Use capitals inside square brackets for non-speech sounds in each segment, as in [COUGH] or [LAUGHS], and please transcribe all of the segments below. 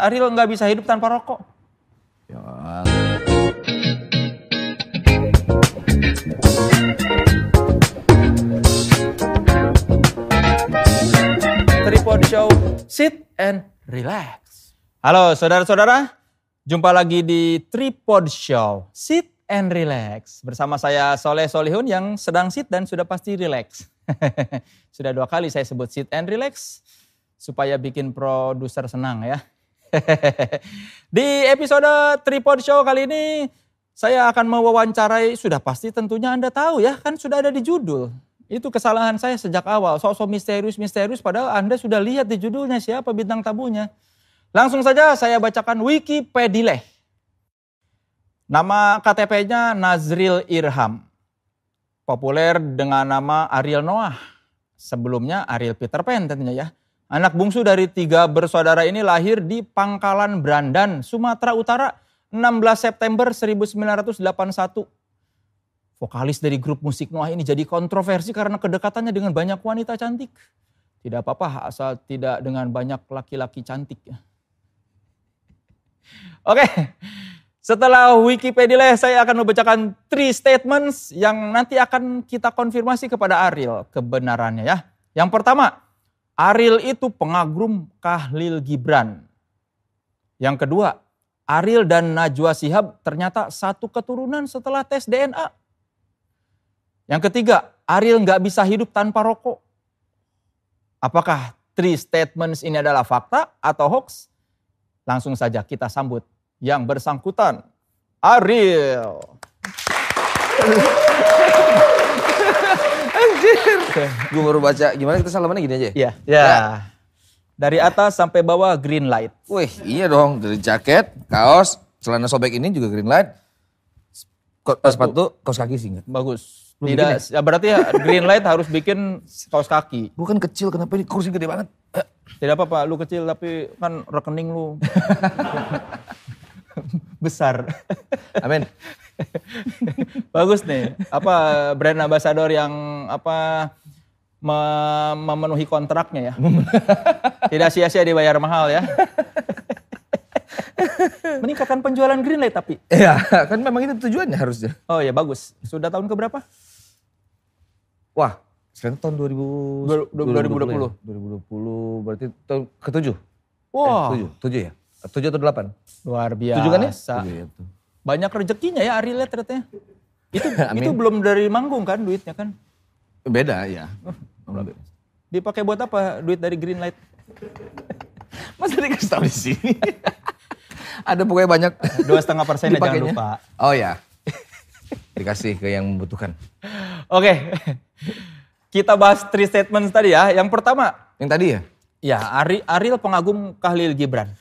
Ariel nggak bisa hidup tanpa rokok. Ya. Tripod Show, sit and relax. Halo saudara-saudara, jumpa lagi di Tripod Show, sit and relax. Bersama saya Soleh Solihun yang sedang sit dan sudah pasti relax. [LAUGHS] sudah dua kali saya sebut sit and relax, supaya bikin produser senang ya. [LAUGHS] di episode Tripod Show kali ini, saya akan mewawancarai, sudah pasti tentunya Anda tahu ya, kan sudah ada di judul. Itu kesalahan saya sejak awal, sok-sok misterius-misterius padahal Anda sudah lihat di judulnya siapa bintang tabunya. Langsung saja saya bacakan Wikipedia. Nama KTP-nya Nazril Irham. Populer dengan nama Ariel Noah. Sebelumnya Ariel Peter Pan tentunya ya. Anak bungsu dari tiga bersaudara ini lahir di Pangkalan Brandan, Sumatera Utara 16 September 1981 vokalis dari grup musik Noah ini jadi kontroversi karena kedekatannya dengan banyak wanita cantik. Tidak apa-apa asal tidak dengan banyak laki-laki cantik. ya. Oke, setelah Wikipedia saya akan membacakan three statements yang nanti akan kita konfirmasi kepada Ariel kebenarannya ya. Yang pertama, Ariel itu pengagum Kahlil Gibran. Yang kedua, Ariel dan Najwa Sihab ternyata satu keturunan setelah tes DNA. Yang ketiga, Ariel nggak bisa hidup tanpa rokok. Apakah three statements ini adalah fakta atau hoax? Langsung saja kita sambut yang bersangkutan, Ariel. Gue baru baca, gimana kita salamannya gini aja ya? Ya, ya. Dari atas sampai bawah green light. Wih iya dong, dari jaket, kaos, celana sobek ini juga green light. Ko- sepatu, kaos kaki sih enggak? Bagus. Lu Tidak, ya berarti ya green light harus bikin kaos kaki. Gue kan kecil, kenapa ini kursi gede banget? Tidak apa-apa, lu kecil tapi kan rekening lu [LAUGHS] besar. Amin. [LAUGHS] Bagus nih. Apa brand ambassador yang apa me- memenuhi kontraknya ya. [LAUGHS] Tidak sia-sia dibayar mahal ya. [LAUGHS] Meningkatkan penjualan green light tapi. Iya, kan memang itu tujuannya harusnya. Oh ya bagus. Sudah tahun keberapa? Wah, sekarang tahun 2000, Du- du- 2020. ya? 2020 berarti tahun ke-7. Wah, Eh, 7, 7 ya? 7 atau 8? luar biasa. 7 kan ya? 7 ya tuh. Banyak rezekinya ya Ariel ya ternyata. Itu [LAUGHS] Amin. itu belum dari manggung kan duitnya kan? Beda ya. Dipakai buat apa duit dari green light? [LAUGHS] Masa dikasih tahu di sini? [LAUGHS] Ada pokoknya banyak. Dua setengah persen jangan lupa. Oh ya. Dikasih ke yang membutuhkan. Oke, kita bahas three statements tadi ya. Yang pertama, Yang tadi ya? ya Ari, Ariel pengagum Kahlil Gibran.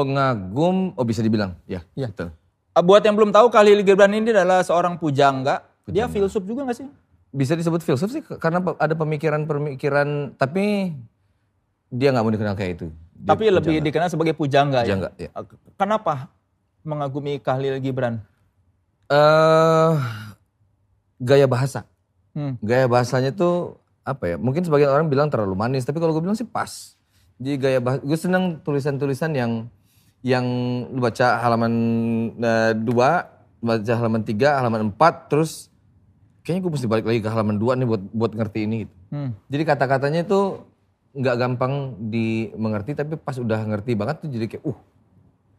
Pengagum, oh bisa dibilang. Ya, Iya. betul. Uh, Buat yang belum tahu, Kahlil Gibran ini adalah seorang pujangga. Dia filsuf juga gak sih? Bisa disebut filsuf sih karena ada pemikiran-pemikiran tapi dia nggak mau dikenal kayak itu. Dia Tapi lebih pujangga. dikenal sebagai pujangga, Pujangga, ya. ya. Uh, Kenapa mengagumi Kahlil Gibran? eh gaya bahasa. Hmm. Gaya bahasanya tuh apa ya? Mungkin sebagian orang bilang terlalu manis, tapi kalau gue bilang sih pas. Jadi gaya bahasa, gue seneng tulisan-tulisan yang yang lu baca halaman eh, dua, baca halaman tiga, halaman empat, terus kayaknya gue mesti balik lagi ke halaman dua nih buat buat ngerti ini. Gitu. Hmm. Jadi kata-katanya itu nggak gampang dimengerti, tapi pas udah ngerti banget tuh jadi kayak uh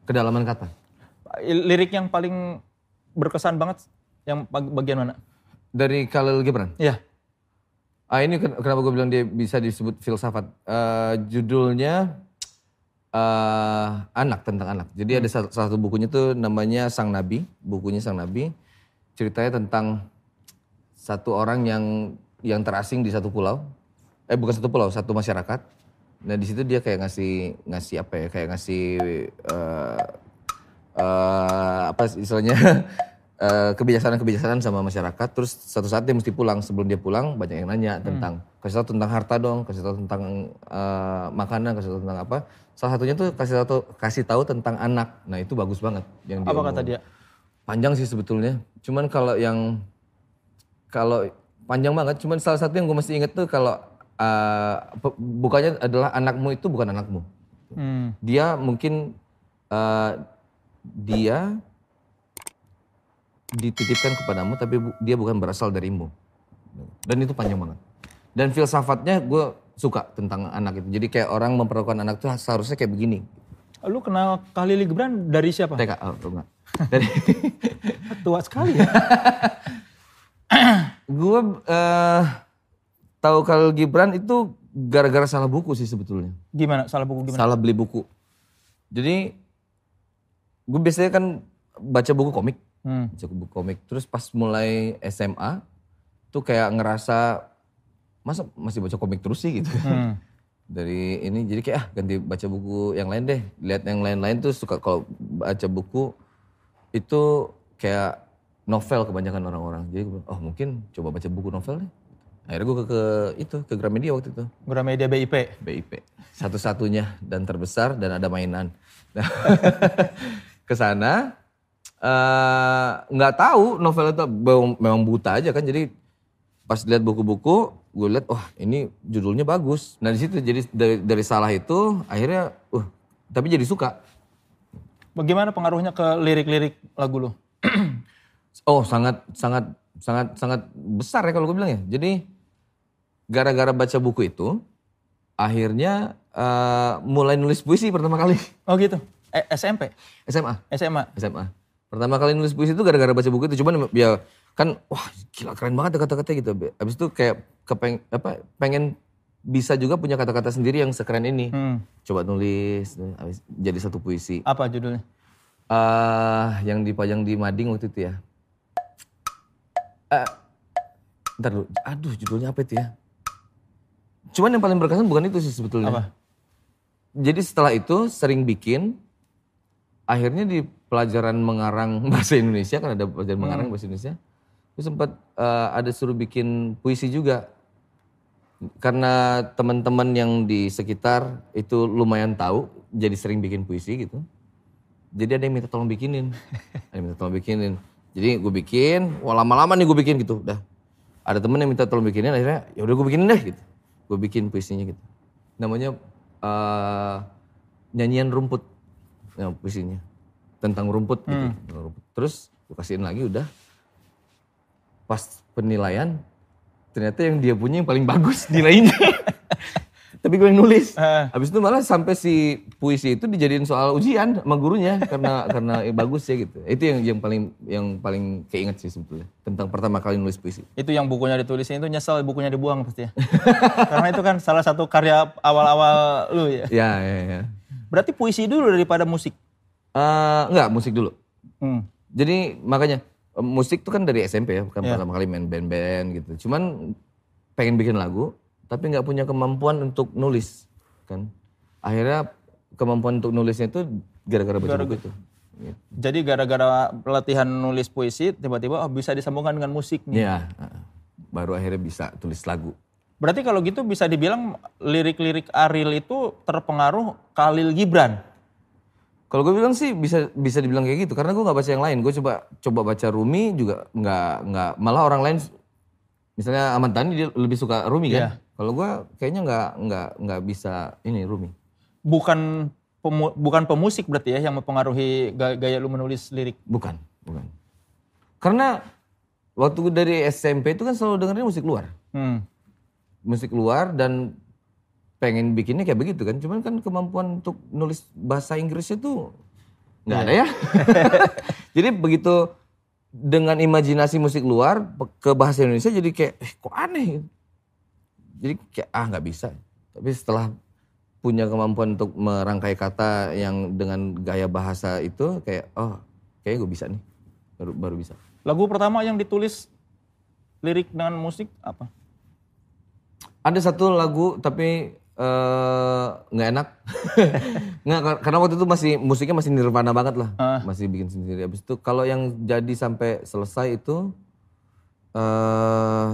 kedalaman kata. Lirik yang paling berkesan banget yang bag- bagian mana? Dari Khalil Gibran. Iya. Ah ini ken- kenapa gue bilang dia bisa disebut filsafat. Eh, judulnya eh anak tentang anak. Jadi ada satu, satu bukunya tuh namanya Sang Nabi, bukunya Sang Nabi. Ceritanya tentang satu orang yang yang terasing di satu pulau. Eh bukan satu pulau, satu masyarakat. Nah di situ dia kayak ngasih ngasih apa ya? Kayak ngasih eh eh, apa istilahnya [LAUGHS] kebijaksanaan-kebijaksanaan sama masyarakat. Terus satu saat dia mesti pulang. Sebelum dia pulang banyak yang nanya tentang kasih tahu tentang harta dong, kasih tahu tentang eh, makanan, kasih tahu tentang apa. Salah satunya tuh kasih tahu kasih tahu tentang anak. Nah itu bagus banget yang dia Apa kata dia? Panjang sih sebetulnya. Cuman kalau yang kalau panjang banget. Cuman salah satu yang gue mesti inget tuh kalau uh, bukannya adalah anakmu itu bukan anakmu, Hmm. Dia mungkin eh, dia dititipkan kepadamu tapi bu- dia bukan berasal darimu. Dan itu panjang banget. Dan filsafatnya gue suka tentang anak itu. Jadi kayak orang memperlakukan anak itu seharusnya kayak begini. Lu kenal Khalil Gibran dari siapa? TK, oh, enggak. [LAUGHS] Dari Tua sekali ya. [LAUGHS] gue eh tahu Khalil Gibran itu gara-gara salah buku sih sebetulnya. Gimana? Salah buku gimana? Salah beli buku. Jadi gue biasanya kan baca buku komik, Hmm. baca buku komik. Terus pas mulai SMA tuh kayak ngerasa masa masih baca komik terus sih gitu. Hmm. Dari ini jadi kayak ah ganti baca buku yang lain deh. Lihat yang lain-lain tuh suka kalau baca buku itu kayak novel kebanyakan orang-orang. Jadi gue oh mungkin coba baca buku novel deh. Akhirnya gue ke, ke itu ke Gramedia waktu itu. Gramedia BIP. BIP. Satu-satunya dan terbesar dan ada mainan. Nah, [LAUGHS] ke sana eh, nggak tahu novel itu memang buta aja kan. Jadi pas lihat buku-buku, gue lihat, wah ini judulnya bagus. Nah di situ jadi dari, dari salah itu akhirnya, uh tapi jadi suka. Bagaimana pengaruhnya ke lirik-lirik lagu lu? [CLEARS THROAT] Oh sangat sangat sangat sangat besar ya kalau gue bilang ya. Jadi gara-gara baca buku itu, akhirnya eh, mulai nulis puisi pertama kali Oh gitu. Eh, SMP, SMA. SMA. SMA. Pertama kali nulis puisi itu gara-gara baca buku itu. Cuman ya kan wah gila keren banget kata-kata gitu. Habis itu kayak kepeng apa pengen bisa juga punya kata-kata sendiri yang sekeren ini. Hmm. Coba nulis habis jadi satu puisi. Apa judulnya? eh yang dipajang di mading waktu itu ya. Eh ntar dulu. Aduh judulnya apa itu ya? Cuman yang paling berkesan bukan itu sih sebetulnya. Apa? Jadi setelah itu sering bikin, akhirnya di pelajaran mengarang [LAUGHS] bahasa Indonesia kan ada pelajaran mengarang bahasa Indonesia, itu sempat eh, ada suruh bikin puisi juga. Karena teman-teman yang di sekitar itu lumayan tahu, jadi sering bikin puisi gitu. Jadi ada yang minta tolong bikinin, ada yang minta tolong bikinin. Jadi gue bikin, wah lama-lama nih gue bikin gitu, udah. Ada temen yang minta tolong bikinin, akhirnya ya udah gue bikinin deh gitu. Gue bikin puisinya gitu. Namanya eh, nyanyian rumput, ya, puisinya tentang rumput gitu. rumput. Terus gue kasihin lagi udah. Pas penilaian, ternyata yang dia punya yang paling bagus [LAUGHS] nilainya. Tapi gue yang nulis. Eh. Habis itu malah sampai si puisi itu dijadiin soal ujian sama gurunya karena [LAUGHS] karena eh, bagus ya gitu. Itu yang yang paling yang paling keinget sih sebetulnya tentang pertama kali nulis puisi. Itu yang bukunya ditulisin itu nyesel bukunya dibuang pasti ya. [LAUGHS] Karena itu kan salah satu karya awal-awal lu ya. Ya ya ya. Berarti puisi dulu daripada musik. Eh, enggak musik dulu. Hmm. Jadi makanya musik tuh kan dari SMP ya, bukan Iya. pertama kali main band-band gitu. Cuman pengen bikin lagu, tapi nggak punya kemampuan untuk nulis kan. Akhirnya kemampuan untuk nulisnya itu gara-gara baca buku itu. Gitu. Jadi gara-gara latihan nulis puisi tiba-tiba oh, bisa disambungkan dengan musik nih. Ya, eh, baru akhirnya bisa tulis lagu. Berarti kalau gitu bisa dibilang lirik-lirik Ariel itu terpengaruh Khalil Gibran. Kalau gue bilang sih bisa bisa dibilang kayak gitu karena gue nggak baca yang lain. Gue coba coba baca Rumi juga nggak nggak malah orang lain misalnya Ahmad Dhani dia lebih suka Rumi kan. Iya. Kalau gue kayaknya nggak nggak nggak bisa ini Rumi. Bukan pemu- bukan pemusik berarti ya yang mempengaruhi ga- gaya lu menulis lirik. Bukan, bukan. Karena waktu dari SMP itu kan selalu dengerin musik luar. Hmm. Musik luar dan pengen bikinnya kayak begitu kan. Cuman kan kemampuan untuk nulis bahasa Inggrisnya tuh nggak ada ya. [LAUGHS] jadi begitu dengan imajinasi musik luar ke bahasa Indonesia jadi kayak eh, kok aneh. Jadi kayak ah nggak bisa. Tapi setelah punya kemampuan untuk merangkai kata yang dengan gaya bahasa itu kayak oh kayaknya gue bisa nih. Baru baru bisa. Lagu pertama yang ditulis lirik dengan musik apa? Ada satu lagu tapi eh, nggak enak. [LAUGHS] nggak kar- karena waktu itu masih musiknya masih nirvana banget lah. Ah. Masih bikin sendiri. Habis itu kalau yang jadi sampai selesai itu eh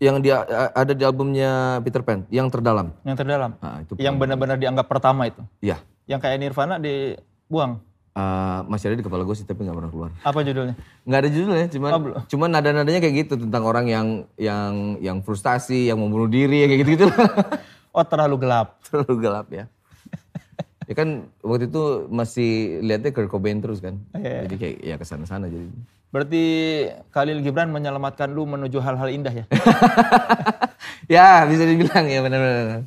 yang dia ada di albumnya Peter Pan, yang terdalam. Yang terdalam. Nah, itu Yang benar-benar dianggap pertama itu. Iya. Yang kayak Nirvana dibuang. Eh, masih ada di kepala gue sih tapi nggak pernah keluar. Apa judulnya? Nggak ada judulnya, cuman Oh, belum. cuman nada-nadanya kayak gitu tentang orang yang yang yang frustasi, yang mau bunuh diri, ya kayak gitu-gitu. [LAUGHS] Oh terlalu gelap. [LAUGHS] Terlalu gelap ya. Ya kan waktu itu masih lihatnya Kurt Cobain terus kan. Iya. Jadi kayak ya ke sana-sana jadi. Berarti Khalil Gibran menyelamatkan lu menuju hal-hal indah ya? [LAUGHS] ya bisa dibilang ya benar-benar.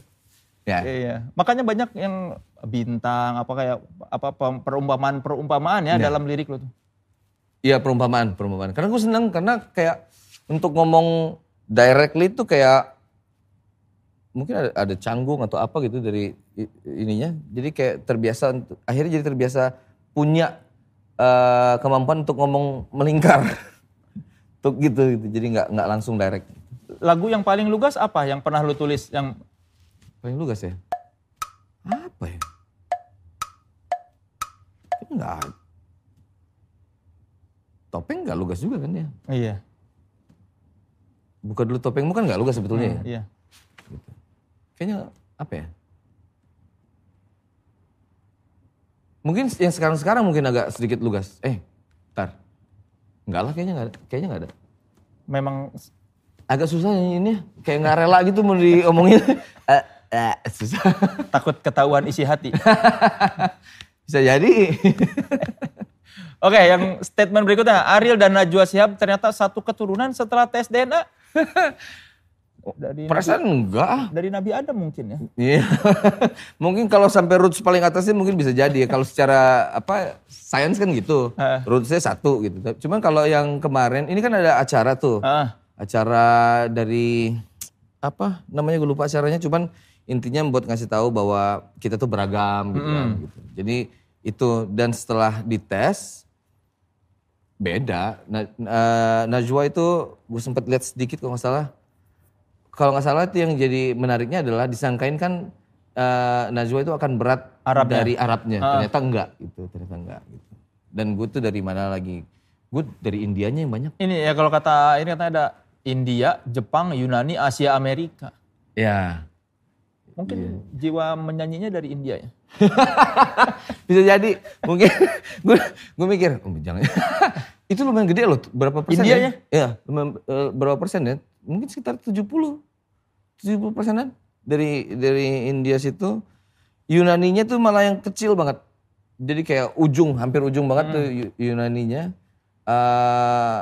Ya. Iya. Makanya banyak yang bintang apa kayak apa perumpamaan-perumpamaan ya dalam lirik lu tuh. Iya perumpamaan, perumpamaan. Karena gue seneng karena kayak untuk ngomong directly itu kayak mungkin ada, ada canggung atau apa gitu dari ininya. Jadi kayak terbiasa untuk akhirnya jadi terbiasa punya eh, kemampuan untuk ngomong melingkar. [LAUGHS] untuk gitu gitu. Jadi nggak nggak langsung direct. Lagu yang paling lugas apa yang pernah lu tulis yang Paling lugas ya? Apa ya? Kayaknya nggak ada. Topeng nggak lugas juga kan ya? iya, Buka dulu topengmu kan nggak lugas sebetulnya ya? iya. Kayaknya apa ya? Mungkin yang sekarang-sekarang mungkin agak sedikit lugas. Eh, ntar. Enggak lah kayaknya nggak ada. Kayaknya nggak ada. Memang Agak susah ini kayak nggak rela gitu mau diomongin. [LAUGHS] Eh, susah. takut ketahuan isi hati. [LAUGHS] Bisa jadi. [LAUGHS] Oke, yang statement berikutnya. Ariel dan Najwa Shihab ternyata satu keturunan setelah tes DNA. [LAUGHS] Dari, Perasaan enggak ah. dari Nabi Adam mungkin ya. Iya. mungkin kalau sampai roots paling atasnya mungkin bisa jadi ya. Kalau secara apa sains kan gitu. Heeh. Rootsnya satu gitu. Cuman kalau yang kemarin ini kan ada acara tuh. Ah, Acara dari apa namanya gue lupa acaranya. Cuman intinya buat ngasih tahu bahwa kita tuh beragam gitu. kan, gitu. Jadi itu dan setelah dites beda. Na, eh, Najwa itu gue sempat lihat sedikit kalau nggak salah kalau nggak salah itu yang jadi menariknya adalah disangkain kan eh, Najwa itu akan berat Arabnya. dari Arabnya. Ternyata enggak gitu, ternyata enggak gitu. Dan gue tuh dari mana lagi? Gue dari Indianya yang banyak. ini ya kalau kata ini katanya ada India, Jepang, Yunani, Asia, Amerika. Ya. Mungkin jiwa menyanyinya dari India ya. [LAUGHS] Bisa jadi mungkin [LAUGHS] gue gue mikir oh, jangan [LAUGHS] itu lumayan gede loh berapa persen Indianya? ya? Iya, lumayan, eh, berapa persen ya? Mungkin sekitar 70 70 persenan dari dari India situ. Yunaninya tuh malah yang kecil banget. Jadi kayak ujung, hampir ujung banget tuh Yu- Yunaninya. Eh,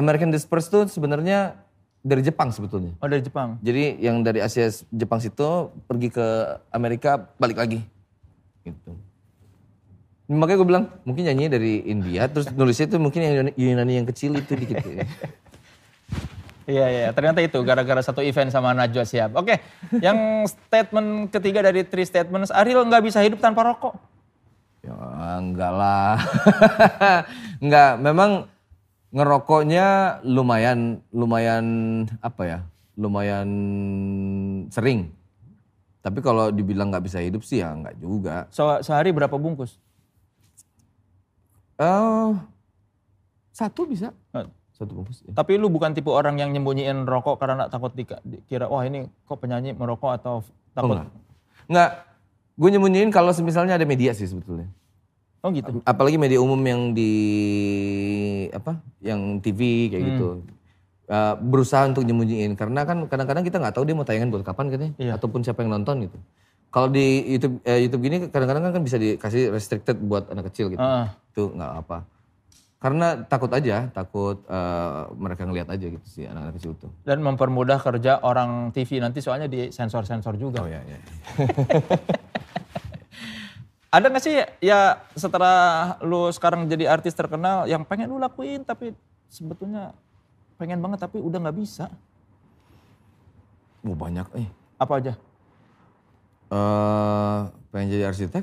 American Dispersed tuh sebenarnya dari Jepang sebetulnya. Oh dari Jepang. Jadi yang dari Asia Jepang situ pergi ke Amerika balik lagi. Gitu. Makanya gue bilang mungkin nyanyi dari India terus nulisnya itu mungkin yang Yunani, yang kecil itu dikit. ya. [LAUGHS] Iya iya, ternyata itu gara-gara satu event sama Najwa Shihab. Oke, yang statement ketiga dari three statements, Ariel nggak bisa hidup tanpa rokok. ya enggak lah. [LAUGHS] enggak, memang ngerokoknya lumayan lumayan apa ya? Lumayan sering. Tapi kalau dibilang nggak bisa hidup sih ya enggak juga. Se- sehari berapa bungkus? Eh satu bisa. Eh, Satu bungkus. ya. Tapi lu bukan tipe orang yang nyembunyiin rokok karena takut dikira, wah ini kok penyanyi merokok atau Oh, takut. enggak. Enggak. Gue nyembunyiin kalau misalnya ada media sih sebetulnya. Oh gitu. Apalagi media umum yang di apa? Yang TV kayak gitu. Eh, berusaha untuk nyembunyiin karena kan kadang-kadang kita nggak tahu dia mau tayangan buat kapan kan ya Iya. ataupun siapa yang nonton gitu. Kalau di YouTube eh, YouTube gini kadang-kadang kan bisa dikasih restricted buat anak kecil gitu. Ah. Itu nggak apa. Karena takut aja, takut eh, mereka ngelihat aja gitu sih anak-anak kecil tuh. Dan mempermudah kerja orang TV nanti soalnya di sensor-sensor juga. Oh ya ya. [LAUGHS] Ada gak sih ya setelah lu sekarang jadi artis terkenal yang pengen lu lakuin tapi sebetulnya pengen banget tapi udah nggak bisa. Mau banyak eh. Apa aja? eh pengen jadi arsitek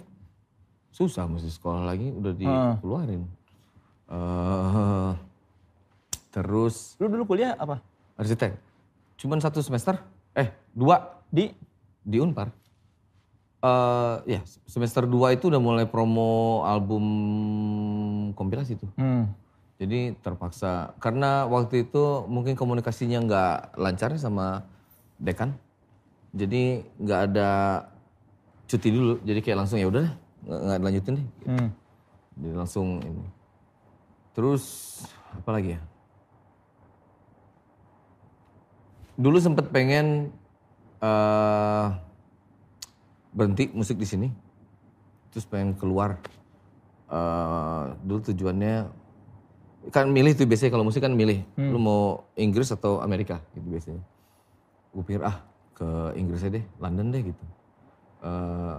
susah mesti sekolah lagi udah dikeluarin. eh terus Lu dulu kuliah apa? arsitek cuman satu semester eh dua Di di Unpar. Eh ya semester dua itu udah mulai promo album kompilasi tuh. hmm. Jadi terpaksa karena waktu itu mungkin komunikasinya nggak lancar sama dekan. Jadi nggak ada cuti dulu. Jadi kayak langsung ya udah nggak lanjutin deh. Hmm. Jadi langsung ini. Terus apa lagi ya? Dulu sempet pengen eh berhenti musik di sini. terus pengen keluar. Eh, dulu tujuannya kan milih tuh biasanya kalau musik kan milih. Lu mau Inggris atau Amerika gitu biasanya. Gue pikir ah ke Inggris aja deh, London deh gitu. Eh,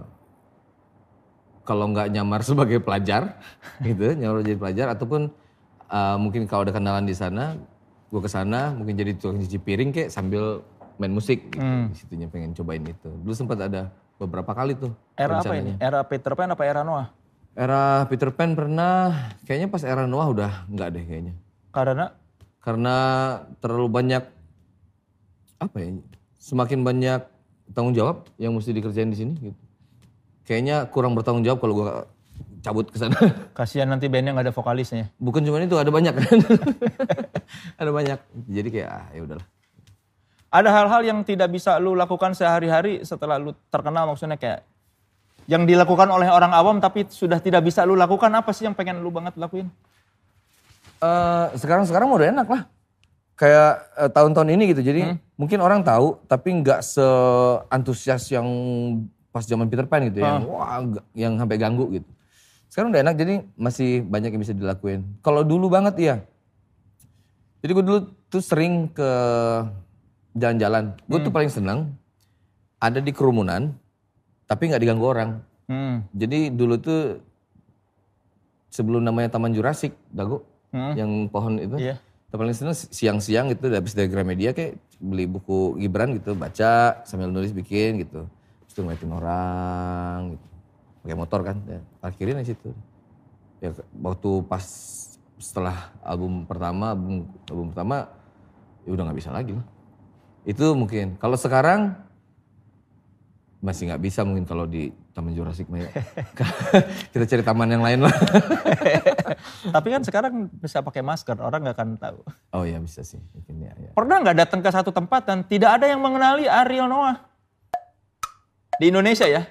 kalau nggak nyamar [LAUGHS] sebagai pelajar [LAUGHS] gitu nyamar jadi pelajar ataupun uh, mungkin kalau ada kenalan di sana gue ke sana mungkin jadi tukang cuci piring kayak sambil main musik gitu. di situnya pengen cobain itu dulu sempat ada beberapa kali tuh Era apa ini? Era Peter Pan apa era Noah? era Peter Pan pernah kayaknya pas era Noah udah nggak deh kayaknya. Karena? Karena terlalu banyak apa ya semakin banyak tanggung jawab yang mesti dikerjain di sini gitu. Kayaknya kurang bertanggung jawab kalau gua cabut ke sana. [LAUGHS] Kasihan nanti bandnya nggak ada vokalisnya. bukan cuma itu ada banyak kan? [LAUGHS] Ada banyak. Jadi kayak ah ya udahlah Ada hal-hal yang tidak bisa lu lakukan sehari-hari setelah lu terkenal maksudnya kayak yang dilakukan oleh orang awam tapi sudah tidak bisa lu lakukan apa sih yang pengen lu banget lakuin? Eh, sekarang sekarang udah enak lah. Kayak eh, tahun-tahun ini gitu. Jadi mungkin orang tahu tapi nggak seantusias yang pas zaman Peter Pan gitu yang wah g- yang sampai ganggu gitu. Sekarang udah enak jadi masih banyak yang bisa dilakuin. Kalau dulu banget iya. Jadi gue dulu tuh sering ke jalan-jalan gue tuh paling senang ada di kerumunan tapi nggak diganggu orang Hmm. jadi dulu tuh sebelum namanya Taman Jurassic, Dago, Hmm. yang pohon itu. Kita paling seneng siang-siang gitu, habis dari Gramedia kayak beli buku Gibran gitu, baca sambil nulis bikin gitu. Terus tuh ngeliatin orang gitu. Pakai motor kan, ya, parkirin di situ. Ya waktu pas setelah album pertama, album, album pertama, ya udah nggak bisa lagi lah. Itu mungkin. Kalau sekarang masih nggak bisa mungkin kalau di Taman Jurassic Maya. [LAUGHS] Kita cari taman yang lain lah. [LAUGHS] Tapi kan sekarang bisa pakai masker, orang nggak akan tahu. Oh ya bisa sih, mungkin ya. ya. Pernah nggak datang ke satu tempat dan tidak ada yang mengenali Ariel Noah? Di Indonesia ya?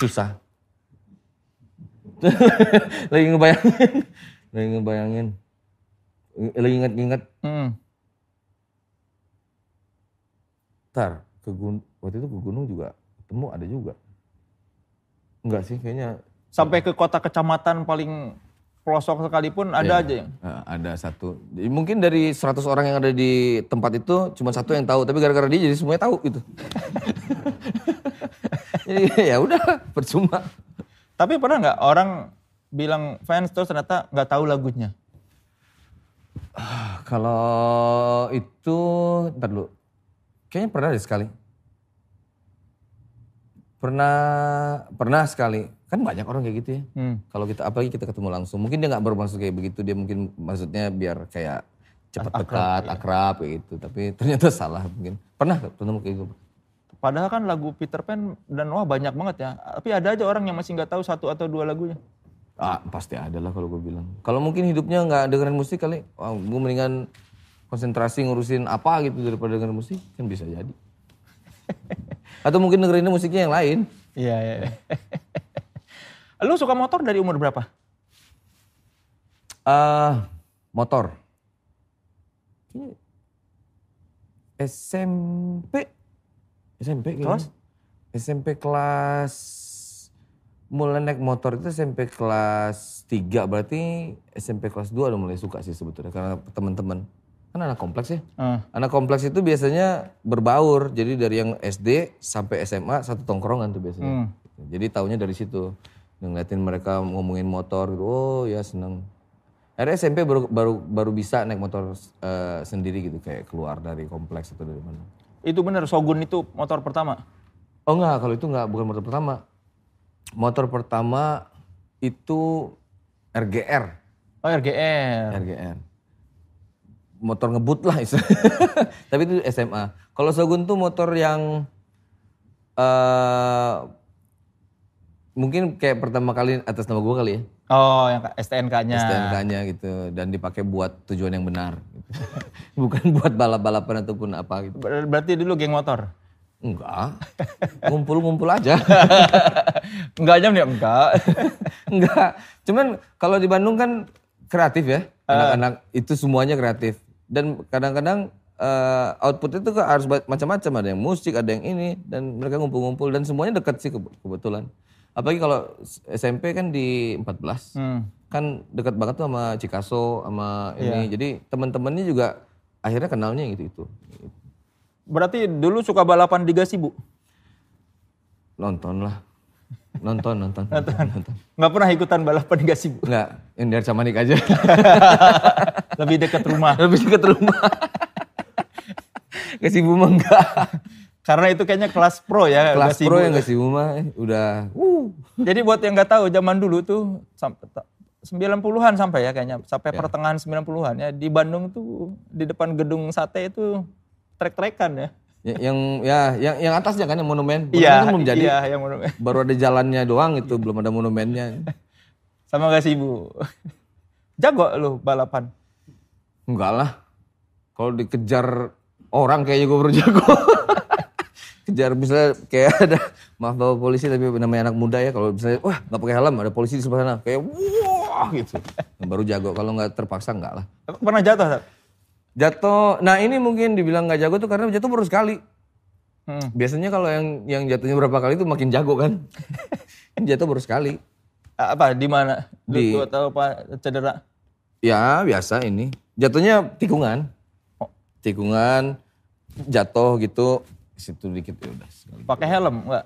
Susah. [LAUGHS] lagi ngebayangin, lagi ngebayangin, lagi inget-inget. Hmm. Ntar ke gun waktu itu ke gunung juga ketemu ada juga. Enggak sih, kayaknya Sampai ke kota kecamatan paling pelosok sekalipun ada Iya. aja yang. eh, ada satu. Mungkin dari 100 orang yang ada di tempat itu cuma satu yang tahu, tapi gara-gara dia jadi semuanya tahu gitu. [LAUGHS] jadi ya udah percuma. Tapi pernah nggak orang bilang fans terus ternyata nggak tahu lagunya? Kalau itu, ntar dulu. Kayaknya pernah deh sekali. Pernah, pernah sekali. Kan banyak orang kayak gitu ya. Hmm. Kalau kita, apalagi kita ketemu langsung. Mungkin dia nggak bermaksud kayak begitu. Dia mungkin maksudnya biar kayak cepat dekat, akrab kayak gitu. Tapi ternyata [LAUGHS] salah mungkin. Pernah ketemu kayak gitu? Padahal kan lagu Peter Pan dan Noah banyak banget ya. Tapi ada aja orang yang masih nggak tahu satu atau dua lagunya. Ah, pasti ada lah kalau gue bilang. Kalau mungkin hidupnya nggak dengerin musik kali, wah, gue mendingan konsentrasi ngurusin apa gitu daripada dengerin musik, kan bisa jadi. Atau mungkin dengerinnya musiknya yang lain. Iya, iya. Lu suka motor dari umur berapa? Ah, motor. SMP. SMP. Kelas? SMP kelas mulai naik motor itu SMP kelas 3 berarti SMP kelas 2 udah mulai suka sih sebetulnya karena teman-teman kan anak kompleks ya. Eh, Anak kompleks itu biasanya berbaur. Jadi dari yang SD sampai SMA satu tongkrongan tuh biasanya. Jadi taunya dari situ. Ngeliatin mereka ngomongin motor gitu. Oh ya seneng. Akhirnya SMP baru baru baru bisa naik motor eh, sendiri gitu kayak keluar dari kompleks atau dari mana. itu bener Shogun itu motor pertama. Oh enggak, kalau itu enggak bukan motor pertama. Motor pertama itu RGR. Oh RGR. RGR. Motor ngebut lah. [LAUGHS] Tapi itu SMA. Kalau Shogun tuh motor yang eh mungkin kayak pertama kali atas nama gue kali ya. Oh yang STNK-nya. STNK-nya gitu dan dipakai buat tujuan yang benar. gitu. [LAUGHS] Bukan buat balap-balapan ataupun apa gitu. Ber- Berarti dulu geng motor. Enggak. Ngumpul-ngumpul aja. [LAUGHS] Enggak jam dia enggak. Enggak. Cuman kalau di Bandung kan kreatif ya. Anak-anak itu semuanya kreatif. Dan kadang-kadang eh, output itu kan harus macam-macam. Ada yang musik ada yang ini dan mereka ngumpul-ngumpul dan semuanya dekat sih kebe- kebetulan. Apalagi kalau SMP kan di 14 Hmm. kan dekat banget tuh sama Cikaso sama ini. Iya. jadi teman-temannya juga akhirnya kenalnya gitu itu Berarti dulu suka balapan di Gasibu? nonton lah nonton nonton. Nonton, Nggak pernah ikutan balapan di Gasibu? nggak. Yang dari aja [LAUGHS] Lebih dekat rumah. [LAUGHS] lebih dekat rumah kasih buma enggak Karena itu kayaknya kelas pro ya kelas pro yang kasih buma eh, udah uh Jadi buat yang nggak tahu zaman dulu tuh sampai 90-an sampai ya kayaknya sampai pertengahan 90-an ya di Bandung tuh di depan gedung sate itu trek-trekan ya. Ya- yang ya yang yang atasnya kan yang monumen Iya, kan belum jadi iya yang monumen. [LAUGHS] baru ada jalannya doang itu belum ada monumennya Sama Gasibu. Jago lu balapan. Enggak lah kalau dikejar orang kayaknya gue baru jago [LAUGHS] kejar misalnya kayak ada maaf bawa polisi tapi namanya anak muda ya kalau misalnya wah nggak pakai helm ada polisi di sebelah sana kayak wah gitu baru jago kalau nggak terpaksa enggak lah Pernah jatuh? Jatuh nah ini mungkin dibilang nggak jago tuh karena jatuh baru sekali Hmm. biasanya kalau yang yang jatuhnya berapa kali itu makin jago kan [LAUGHS] jatuh baru sekali Apa di mana? Di- atau apa cedera? Ya biasa ini. Jatuhnya tikungan. Oh. Tikungan, jatuh gitu. Situ dikit ya udah. Pakai helm enggak?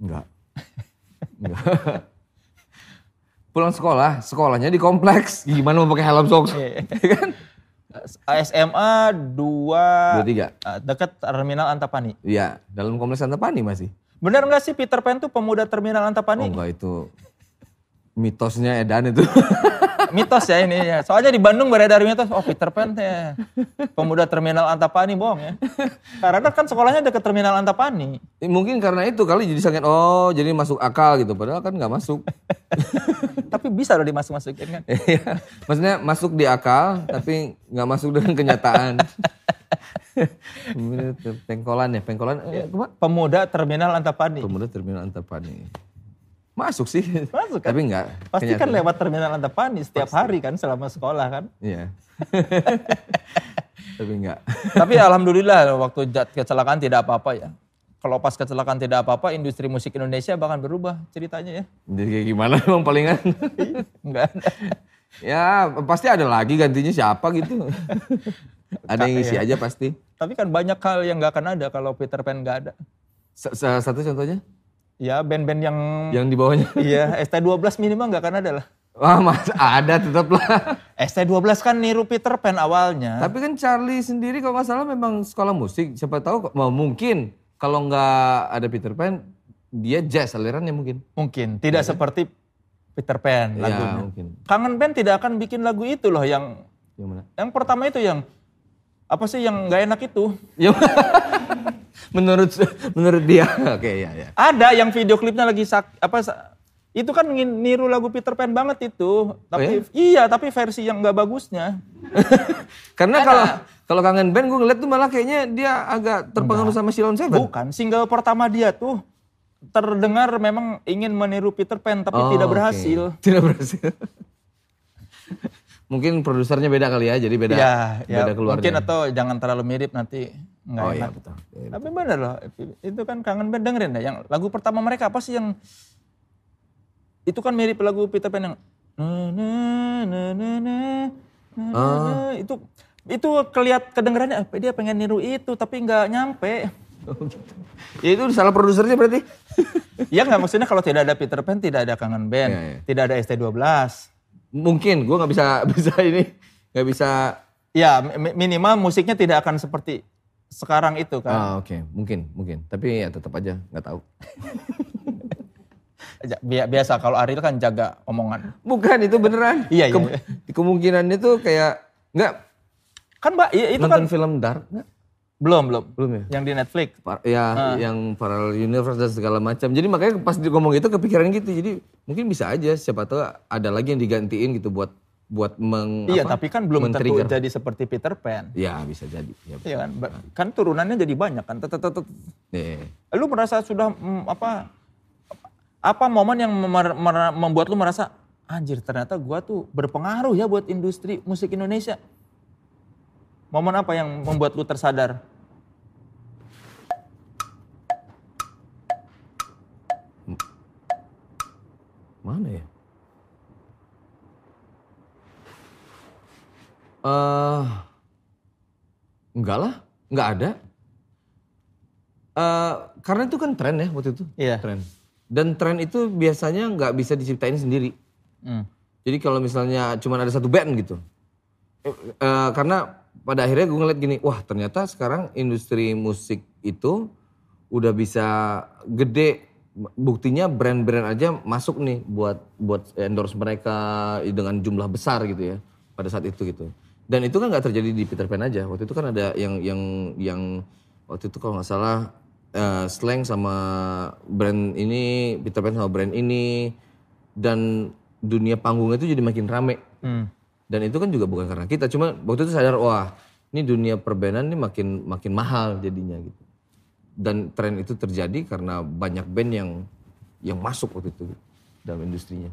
Enggak. Enggak. Pulang sekolah, sekolahnya di kompleks. Gimana mau pakai helm sok? Iya. [LAUGHS] kan? SMA 2 Dua tiga. dekat terminal Antapani. Iya, dalam kompleks Antapani masih. Bener nggak sih Peter Pan tuh pemuda terminal Oh Antapani? enggak itu mitosnya Edan itu. [LAUGHS] mitos ya ini ya. Soalnya di Bandung beredar mitos, oh Peter Pan teh pemuda terminal Antapani bohong ya. Karena kan sekolahnya dekat terminal Antapani. Eh, Mungkin karena itu kali jadi sangat oh jadi masuk akal gitu. Padahal kan nggak masuk. [LAUGHS] Tapi bisa loh dimasuk-masukin kan. Iya, maksudnya masuk di akal tapi nggak masuk dengan kenyataan. [LAUGHS] Pengkolan ya, pengkolan. Eh, apa? Pemuda terminal Antapani. Pemuda terminal Antapani. Masuk sih. Masuk kan? Tapi enggak. Pasti kan lewat terminal Antapani setiap hari kan selama sekolah kan. Iya. [LAUGHS] tapi enggak. Tapi alhamdulillah waktu kecelakaan tidak apa-apa ya. Kalau pas kecelakaan tidak apa-apa, industri musik Indonesia bahkan berubah ceritanya ya. Jadi kayak gimana emang palingan? [LAUGHS] Enggak ada. ya pasti ada lagi gantinya siapa gitu. [LAUGHS] ada yang isi aja pasti. Tapi kan banyak hal yang nggak akan ada kalau Peter Pan nggak ada. Satu contohnya Ya band-band yang yang di bawahnya. [LAUGHS] iya ST12 minimal nggak akan ada lah. Wah mas ada tetap lah. [LAUGHS] ST12 kan niru Peter Pan awalnya. Tapi kan Charlie sendiri kalau nggak salah memang sekolah musik. Siapa tahu kok- mau mungkin kalau nggak ada Peter Pan dia jazz alirannya mungkin. Mungkin tidak seperti Peter Pan Ya lagunya. mungkin. Kangen Band tidak akan bikin lagu itu loh yang Yang mana? yang pertama itu yang apa sih yang nggak enak itu? [LAUGHS] Ya, menurut [LAUGHS] menurut dia. Oke ya ya. Ada yang video klipnya lagi sak, apa itu kan niru lagu Peter Pan banget itu. Tapi iya, tapi versi yang nggak bagusnya. [LAUGHS] Karena kalau kalau kangen band gue ngeliat tuh malah kayaknya dia agak terpengaruh sama Silon Seven. Bukan, single pertama dia tuh terdengar memang ingin meniru Peter Pan tapi Oh, tidak berhasil. Tidak berhasil. [LAUGHS] mungkin produsernya beda kali ya, jadi beda Ya, ya beda keluarnya. mungkin atau jangan terlalu mirip nanti nggak oh enak. iya betul. Iya. Tapi bener loh, itu kan kangen band dengerin deh. Yang lagu pertama mereka apa sih yang itu kan mirip lagu Peter Pan yang na na na na na na, na, Ah. na. itu itu keliat kedengerannya apa dia pengen niru itu tapi nggak nyampe. [LAUGHS] Ya itu salah produsernya berarti. [LAUGHS] Ya nggak maksudnya kalau tidak ada Peter Pan tidak ada kangen band, Iya, iya. tidak ada ST12. Mungkin gue nggak bisa [LAUGHS] bisa ini nggak bisa. Ya mi- minimal musiknya tidak akan seperti sekarang itu kan. Ah oke mungkin mungkin. Tapi ya tetap aja nggak tahu. [LAUGHS] Biasa kalau Ariel kan jaga omongan. Bukan itu beneran. Iya, iya, Kem- iya. Kemungkinan itu kayak nggak Kan Mbak, itu kan nonton film Dark nggak? Belum belum. Belum ya? Yang di Netflix. Par- ya yang parallel universe dan segala macam. Jadi makanya pas ngomong itu kepikiran gitu. Jadi mungkin bisa aja siapa tahu ada lagi yang digantiin gitu buat buat meng Iya, apa, tapi kan belum tentu jadi seperti Peter Pan. Ya bisa jadi. Ya, Iya kan? Ba- Kan turunannya jadi banyak kan. Tet- tet- tet- Nih. Lu merasa sudah mm, apa apa momen yang membuat lu merasa anjir ternyata gua tuh berpengaruh ya buat industri musik Indonesia. Momen apa yang membuat lu tersadar? Mana ya? Eh, enggak lah, enggak ada. Eh, karena itu kan tren ya waktu itu. Iya. Tren. Dan tren itu biasanya nggak bisa diciptain sendiri. Hmm. Jadi kalau misalnya cuma ada satu band gitu. Eh, karena pada akhirnya gue ngeliat gini, wah ternyata sekarang industri musik itu udah bisa gede. Buktinya brand-brand aja masuk nih buat buat endorse mereka dengan jumlah besar gitu ya pada saat itu gitu. Dan itu kan nggak terjadi di Peter Pan aja. Waktu itu kan ada yang yang yang waktu itu kalau nggak salah eh, slang sama brand ini Peter Pan sama brand ini dan dunia panggung itu jadi makin rame. Hmm. Dan itu kan juga bukan karena kita, cuma waktu itu sadar wah ini dunia perbenan ini makin makin mahal jadinya gitu. Dan tren itu terjadi karena banyak band yang yang masuk waktu itu dalam industrinya.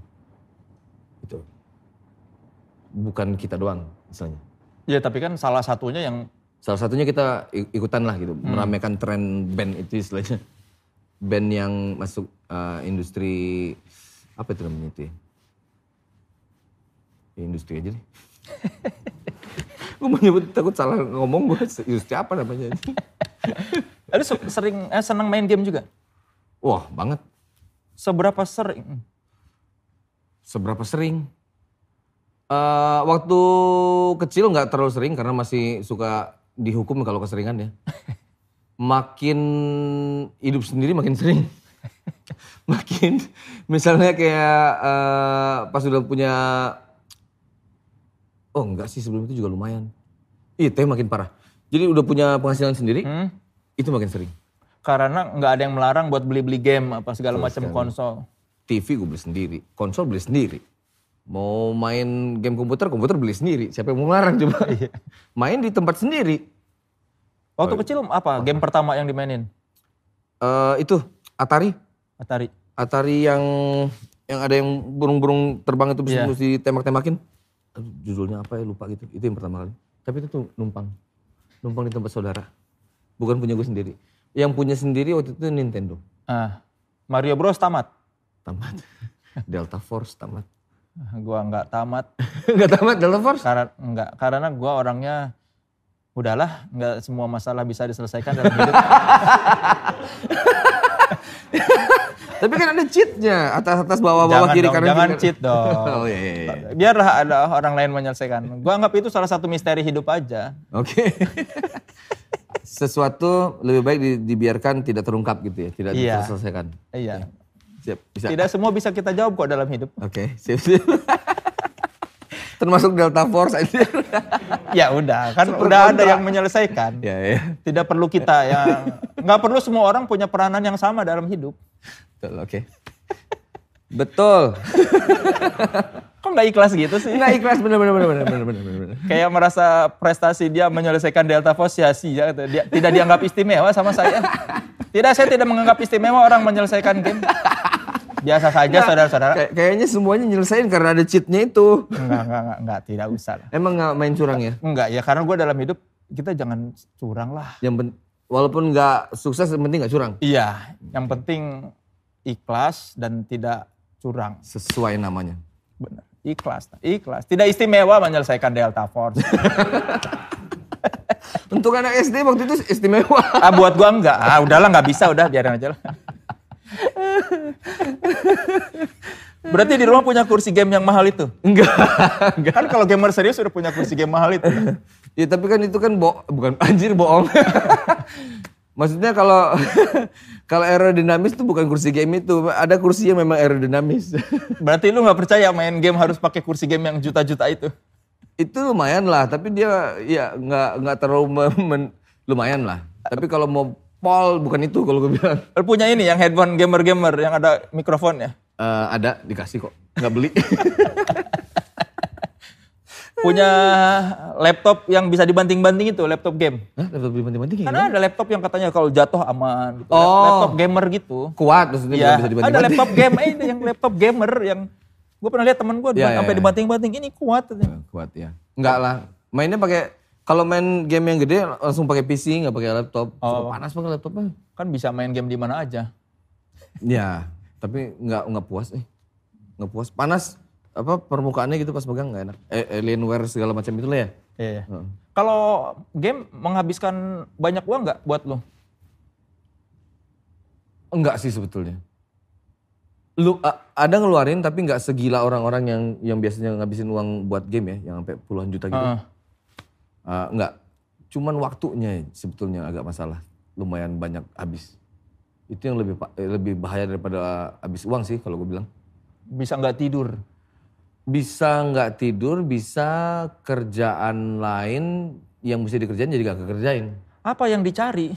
Itu. Bukan kita doang misalnya. Ya tapi kan salah satunya yang Salah satunya kita ikutan lah gitu, meramaikan tren band itu istilahnya. Band yang masuk uh, industri apa itu namanya itu ya? Industri aja deh. [LAUGHS] gue mau nyebut takut salah ngomong gue industri apa namanya? [LAUGHS] Lu se- sering eh, senang main game juga. Wah banget. Seberapa sering? Seberapa sering? Eh waktu kecil nggak terlalu sering karena masih suka dihukum kalau keseringan ya. [LAUGHS] Makin hidup sendiri makin sering. makin misalnya kayak eh, pas udah punya oh enggak sih sebelum itu juga lumayan. Iya, tapi makin parah. Jadi udah punya penghasilan sendiri, Hmm? itu makin sering. Karena nggak ada yang melarang buat beli-beli game apa segala macam konsol. TV gue beli sendiri, konsol beli sendiri. Mau main game komputer, komputer beli sendiri. Siapa yang mau ngelarang coba? [LAUGHS] main di tempat sendiri. Waktu kecil apa game pertama yang dimainin? Eh itu Atari, Atari. Atari yang yang ada yang burung-burung terbang itu bisa Iya. mesti tembak-tembakin. Judulnya apa ya lupa gitu. Itu yang pertama kali. Tapi itu tuh numpang, numpang di tempat saudara. Bukan punya gue sendiri. Yang punya sendiri waktu itu Nintendo. Ah, Mario Bros tamat. Tamat. [LAUGHS] Delta Force tamat. Gua nggak tamat [LAUGHS] Enggak tamat Delta Force? karena nggak karena gua orangnya udahlah nggak semua masalah bisa diselesaikan dalam hidup. [LAUGHS] Tapi kan ada cheatnya atas atas bawah bawah jangan kiri dong, kanan jangan kiri, cheat dong. [LAUGHS] Oh iya iya. iya. Biarlah ada orang lain menyelesaikan. Gua anggap itu salah satu misteri hidup aja. Oke. [LAUGHS] Sesuatu lebih baik di- dibiarkan tidak terungkap gitu ya, tidak Iya. diselesaikan. Iya. Siap, bisa. Tidak semua bisa kita jawab kok dalam hidup. Oke, siap, siap. [LAUGHS] Termasuk Delta Force aja. Ya udah, kan Super udah ada kontra. yang menyelesaikan. ya ya. Tidak perlu kita yang nggak perlu semua orang punya peranan yang sama dalam hidup. Betul, oke. [LAUGHS] Betul. [LAUGHS] Kok nggak ikhlas gitu sih? Enggak ikhlas bener bener bener bener bener. Kayak merasa prestasi dia menyelesaikan Delta Force sia-sia. gitu. Dia tidak dianggap istimewa sama saya. Tidak, saya tidak menganggap istimewa orang menyelesaikan game. Biasa saja saudara-saudara. Kayak- kayaknya semuanya nyelesain karena ada cheatnya itu. Enggak, enggak, enggak, enggak, tidak usah lah. Emang nggak main curang ya? Enggak, ya karena gue dalam hidup kita jangan curang lah. Yang walaupun nggak sukses, yang penting nggak curang. Iya, yang penting ikhlas dan tidak curang. Sesuai namanya. Benar. Ikhlas, ikhlas. Tidak istimewa menyelesaikan Delta Force. [LAUGHS] Untuk anak SD waktu itu istimewa. ah, buat gua enggak. Ah, udahlah enggak bisa, udah biarin aja lah. Berarti di rumah punya kursi game yang mahal itu? Enggak. Kan kalau gamer serius udah punya kursi game mahal itu. Ya tapi kan itu kan bo bukan [LAUGHS] anjir bohong. [LAUGHS] Maksudnya kalau [LAUGHS] kalau aerodinamis itu bukan kursi game itu, ada kursi yang memang aerodinamis. [LAUGHS] Berarti lu nggak percaya main game harus pakai kursi game yang juta-juta itu? itu lumayan lah, tapi dia ya nggak nggak terlalu men- lumayan lah. Tapi kalau mau pol bukan itu kalau gue bilang. [LAUGHS] Lu punya ini yang headphone gamer-gamer yang ada mikrofonnya. Eh, ada dikasih kok, nggak beli. Punya laptop yang bisa dibanting-banting itu, laptop game. Hah, laptop dibanting-banting Karena ada laptop yang katanya kalau jatuh aman gitu. Oh. Laptop gamer gitu. Kuat maksudnya Iya, bisa ada dibanting-banting. laptop game, eh ini yang laptop gamer yang gue pernah lihat temen gue iya, sampai iya. dibanting-banting ini kuat. Kuat ya. Enggak lah. Mainnya pakai Kalau main game yang gede langsung pakai PC nggak pakai laptop. Oh. Panas pakai laptopnya. Kan bisa main game di mana aja. Ya, tapi nggak nggak puas eh. Nggak puas. Panas apa permukaannya gitu pas pegang nggak enak. Eh, Alienware segala macam itu lah ya. Iya. Heeh. Kalau game menghabiskan banyak uang nggak buat lo? Enggak sih sebetulnya. Lu ada ngeluarin tapi nggak segila orang-orang yang yang biasanya ngabisin uang buat game ya, yang sampai puluhan juta gitu. Heeh. Ah, enggak. Cuman waktunya sebetulnya agak masalah. Lumayan banyak habis. Itu yang lebih eh, lebih bahaya daripada habis uang sih kalau gue bilang. Bisa nggak tidur? Bisa nggak tidur, bisa kerjaan lain yang mesti dikerjain jadi gak kekerjain. Apa yang dicari?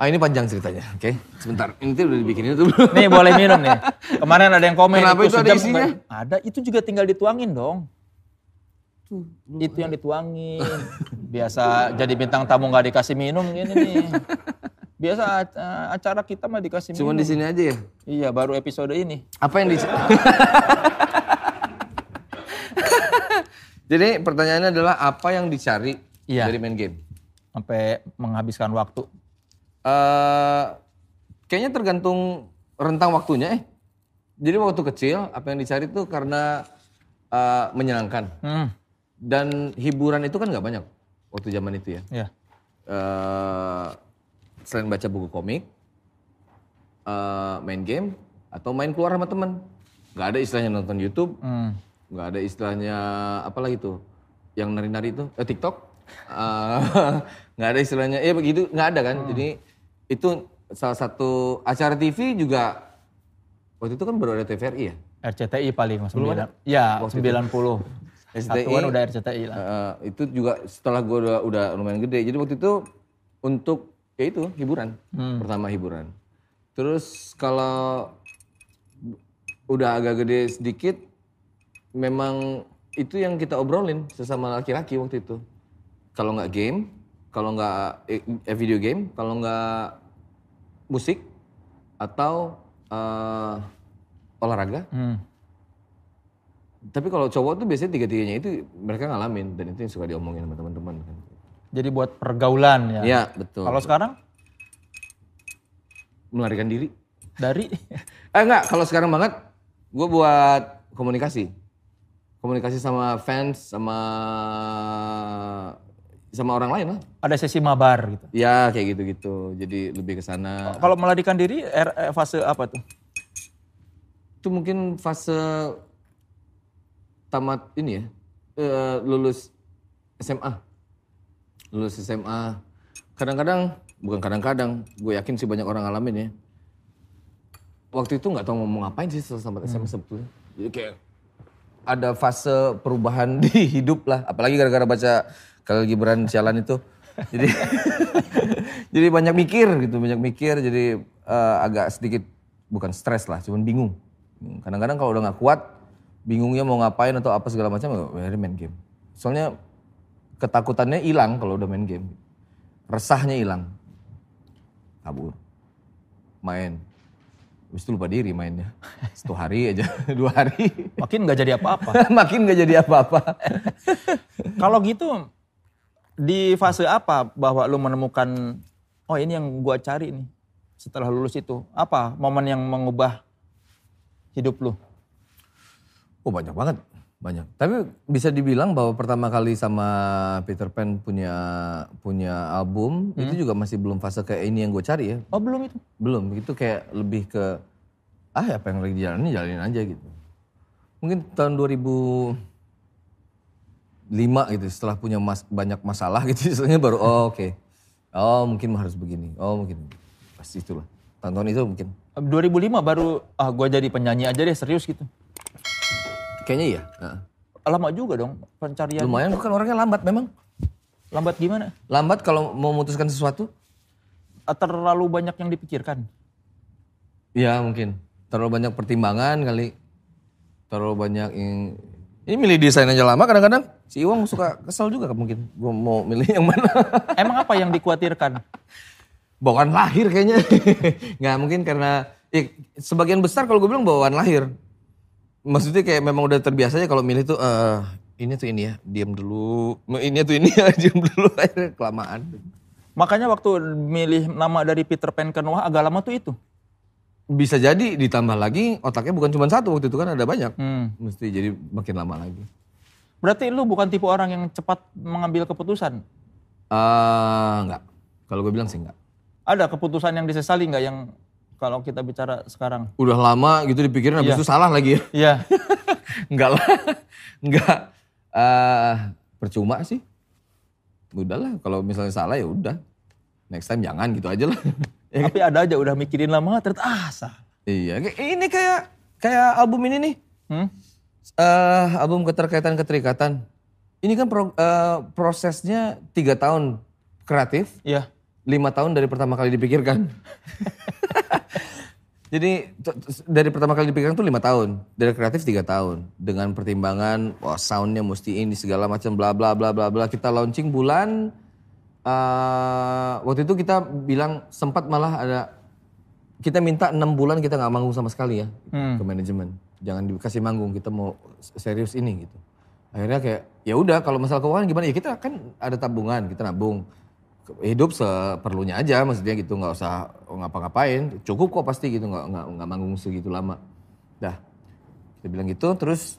Ah ini panjang ceritanya, oke? Sebentar, ini tuh udah dibikinin itu belum? Nih boleh minum nih. Kemarin ada yang komen Kenapa itu ada sejam isinya? Ada, itu juga tinggal dituangin dong. itu yang dituangin. Biasa jadi bintang tamu nggak dikasih minum gini nih. [LAUGHS] Biasa ac- acara kita mah dikasih minum. Cuman di sini aja ya. Iya, baru episode ini. Apa yang dicari? [LAUGHS] Jadi pertanyaannya adalah apa yang dicari Iya. dari main game? Sampai menghabiskan waktu. eh kayaknya tergantung rentang waktunya eh. Jadi waktu kecil apa yang dicari tuh karena eh, menyenangkan Hmm, dan hiburan itu kan nggak banyak waktu zaman itu ya. ya. Eh, selain baca buku komik, eh, main game atau main keluar sama temen. Nggak ada istilahnya nonton YouTube, Hmm. nggak ada istilahnya apa lagi tuh yang nari-nari itu eh, TikTok [LAUGHS] Eh, nggak ada istilahnya ya begitu nggak ada kan jadi itu salah satu acara TV juga waktu itu kan baru ada TVRI ya RCTI paling mas. Sembilan. Ya, 90. STI. Satuan udah RCTI lah. Eh, itu juga setelah gue udah, udah lumayan gede jadi waktu itu untuk ya itu hiburan. Pertama hiburan. Terus kalau udah agak gede sedikit memang itu yang kita obrolin sesama laki-laki waktu itu. Kalau nggak game kalau nggak eh, video game kalau nggak musik atau eh, olahraga. Hmm. tapi kalau cowok tuh biasanya tiga-tiganya itu mereka ngalamin dan itu yang suka diomongin sama teman-teman kan. Jadi buat pergaulan ya. Iya betul. Kalau sekarang melarikan diri. dari [LAUGHS] Eh enggak, kalau sekarang banget gue buat komunikasi. Komunikasi sama fans, sama sama orang lain lah. ada sesi mabar gitu. Ya kayak gitu-gitu. Jadi lebih ke sana. Kalau melarikan diri er- eh, fase apa tuh? Itu mungkin fase tamat ini ya. eh, lulus SMA. Lulus SMA. Kadang-kadang, bukan kadang-kadang, gue yakin sih banyak orang ngalamin ya. Waktu itu nggak tahu mau ngapain sih setelah SMA sebetulnya. Jadi kayak ada fase perubahan [LAUGHS] di hidup lah. Apalagi gara-gara baca kalau Gibran Sialan itu. Jadi [LAUGHS] jadi banyak mikir gitu, banyak mikir. Jadi eh, agak sedikit bukan stres lah, cuman bingung. Kadang-kadang kalau udah nggak kuat, bingungnya mau ngapain atau apa segala macam, ya main game. Soalnya ketakutannya hilang kalau udah main game. Resahnya hilang. Kabur. Main. Habis itu lupa diri mainnya. Satu hari aja, [LAUGHS] dua hari. Makin nggak jadi apa-apa. [LAUGHS] Makin gak jadi apa-apa. [LAUGHS] Kalau gitu di fase apa bahwa lu menemukan oh ini yang gua cari nih setelah lulus itu apa momen yang mengubah hidup lu? Oh banyak banget, banyak. Tapi bisa dibilang bahwa pertama kali sama Peter Pan punya punya album itu juga masih belum fase kayak ini yang gue cari ya. Oh belum itu? Belum, itu kayak lebih ke ah apa yang lagi jalanin jalanin aja gitu. Mungkin tahun 2005 gitu setelah punya mas- banyak masalah gitu [LAUGHS] istilahnya baru oh oke. Oh mungkin harus begini. Oh mungkin pasti itulah. Tahun-tahun itu mungkin. 2005 baru ah gua jadi penyanyi aja deh serius gitu. Kayaknya iya. Nah. Lama juga dong pencarian. Lumayan kan orangnya lambat memang. Lambat gimana? Lambat kalau mau memutuskan sesuatu? Ah, Terlalu banyak yang dipikirkan. Ya mungkin. Terlalu banyak pertimbangan kali. Terlalu banyak yang... Ini milih desain aja lama kadang-kadang. Si Iwang suka kesel juga mungkin. Gue mau milih yang mana. [LAUGHS] Emang apa yang dikhawatirkan? bawaan lahir kayaknya. [LAUGHS] Nggak mungkin karena... Ya, sebagian besar kalau gue bilang bawaan lahir. Maksudnya kayak memang udah terbiasa aja kalau milih tuh... eh ini tuh ini ya, diam dulu. Ini tuh ini ya, [LAUGHS] diam dulu. Akhirnya kelamaan. Makanya waktu milih nama dari Peter Pan ke Noah agak lama tuh itu. Bisa jadi ditambah lagi otaknya bukan cuma satu waktu itu kan ada banyak. Hmm. Mesti jadi makin lama lagi. Berarti lu bukan tipe orang yang cepat mengambil keputusan. Eh enggak. Kalau gue bilang sih enggak. Ada keputusan yang disesali nggak yang kalau kita bicara sekarang? Udah lama gitu dipikirin habis Iya. itu salah lagi ya. Iya. [LAUGHS] enggak lah. [LAUGHS] enggak. Eh percuma sih. Udahlah kalau misalnya salah ya udah. Next time jangan gitu aja lah. [LAUGHS] Tapi ada aja udah mikirin lama ternyata ah salah. iya, ini kayak kayak album ini nih. Hmm? eh album keterkaitan keterikatan. Ini kan pro- eh, prosesnya tiga tahun kreatif, Iya. Lima tahun dari pertama kali dipikirkan. [LAUGHS] Jadi dari pertama kali dipikirkan tuh lima tahun, dari kreatif tiga tahun, dengan pertimbangan, wah soundnya mesti ini segala macam bla bla bla bla bla. Kita launching bulan, eh waktu itu kita bilang sempat malah ada kita minta enam bulan kita nggak manggung sama sekali ya Hmm. ke manajemen. Jangan dikasih manggung, kita mau serius ini gitu. Akhirnya kayak ya udah kalau masalah keuangan gimana ya kita kan ada tabungan, kita nabung. Hidup seperlunya aja maksudnya gitu nggak usah ngapa-ngapain. Cukup kok pasti gitu nggak nggak nggak manggung segitu lama. Dah. Kita bilang gitu terus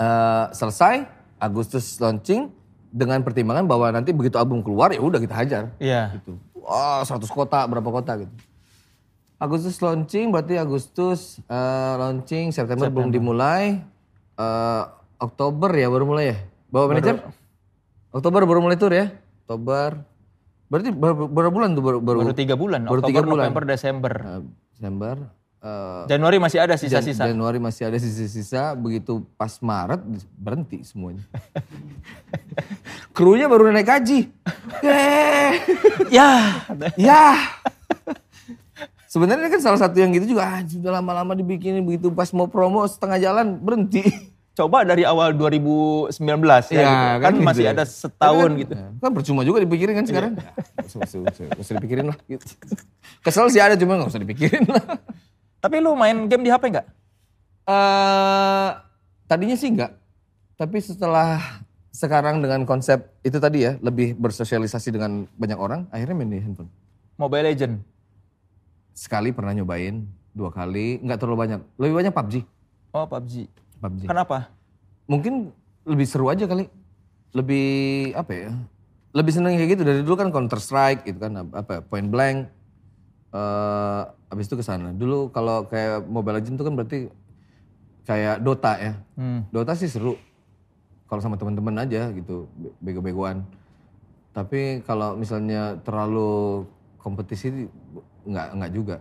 eh, selesai Agustus launching dengan pertimbangan bahwa nanti begitu album keluar ya udah kita hajar Iya. gitu. Wah, 100 kota, berapa kota gitu. Agustus launching, berarti Agustus eh, launching, September, belum dimulai. Eh, Oktober ya baru mulai ya? Bawa manajer? Oktober baru mulai tour ya? Oktober. Berarti berapa, berapa bulan tuh baru? Baru, Baru tiga bulan. baru Oktober, tiga bulan. November, Desember. eh, Desember. eh, Januari masih ada Jan- sisa-sisa. Januari masih ada sisa-sisa, begitu pas Maret berhenti semuanya. [LAUGHS] Krunya baru naik gaji. [LAUGHS] Ya. Ya. Sebenarnya kan salah satu yang gitu juga ah, sudah lama-lama dibikinin begitu pas mau promo setengah jalan berhenti. Coba dari awal 2019 ya, gitu. Ya, kan, kan masih gitu. ada setahun Tapi gitu. kan, Kan percuma juga dipikirin kan sekarang. Ya, nggak usah, nggak usah, nggak usah dipikirin lah. Gitu. Kesel sih ada cuma nggak usah dipikirin lah. Tapi lu main game di HP nggak? Eh, tadinya sih enggak. Tapi setelah sekarang dengan konsep itu tadi ya, lebih bersosialisasi dengan banyak orang, akhirnya main di handphone. Mobile Legend. Sekali pernah nyobain, dua kali, nggak terlalu banyak. Lebih banyak PUBG. Oh PUBG. PUBG. Kenapa? Mungkin lebih seru aja kali. Lebih apa ya? Lebih seneng kayak gitu dari dulu kan Counter Strike gitu kan apa Point Blank. eh habis itu ke sana. Dulu kalau kayak Mobile Legends itu kan berarti kayak Dota ya. Hmm. Dota sih seru. Kalau sama teman-teman aja gitu, be- bego-begoan. Tapi kalau misalnya terlalu kompetisi nggak nggak juga.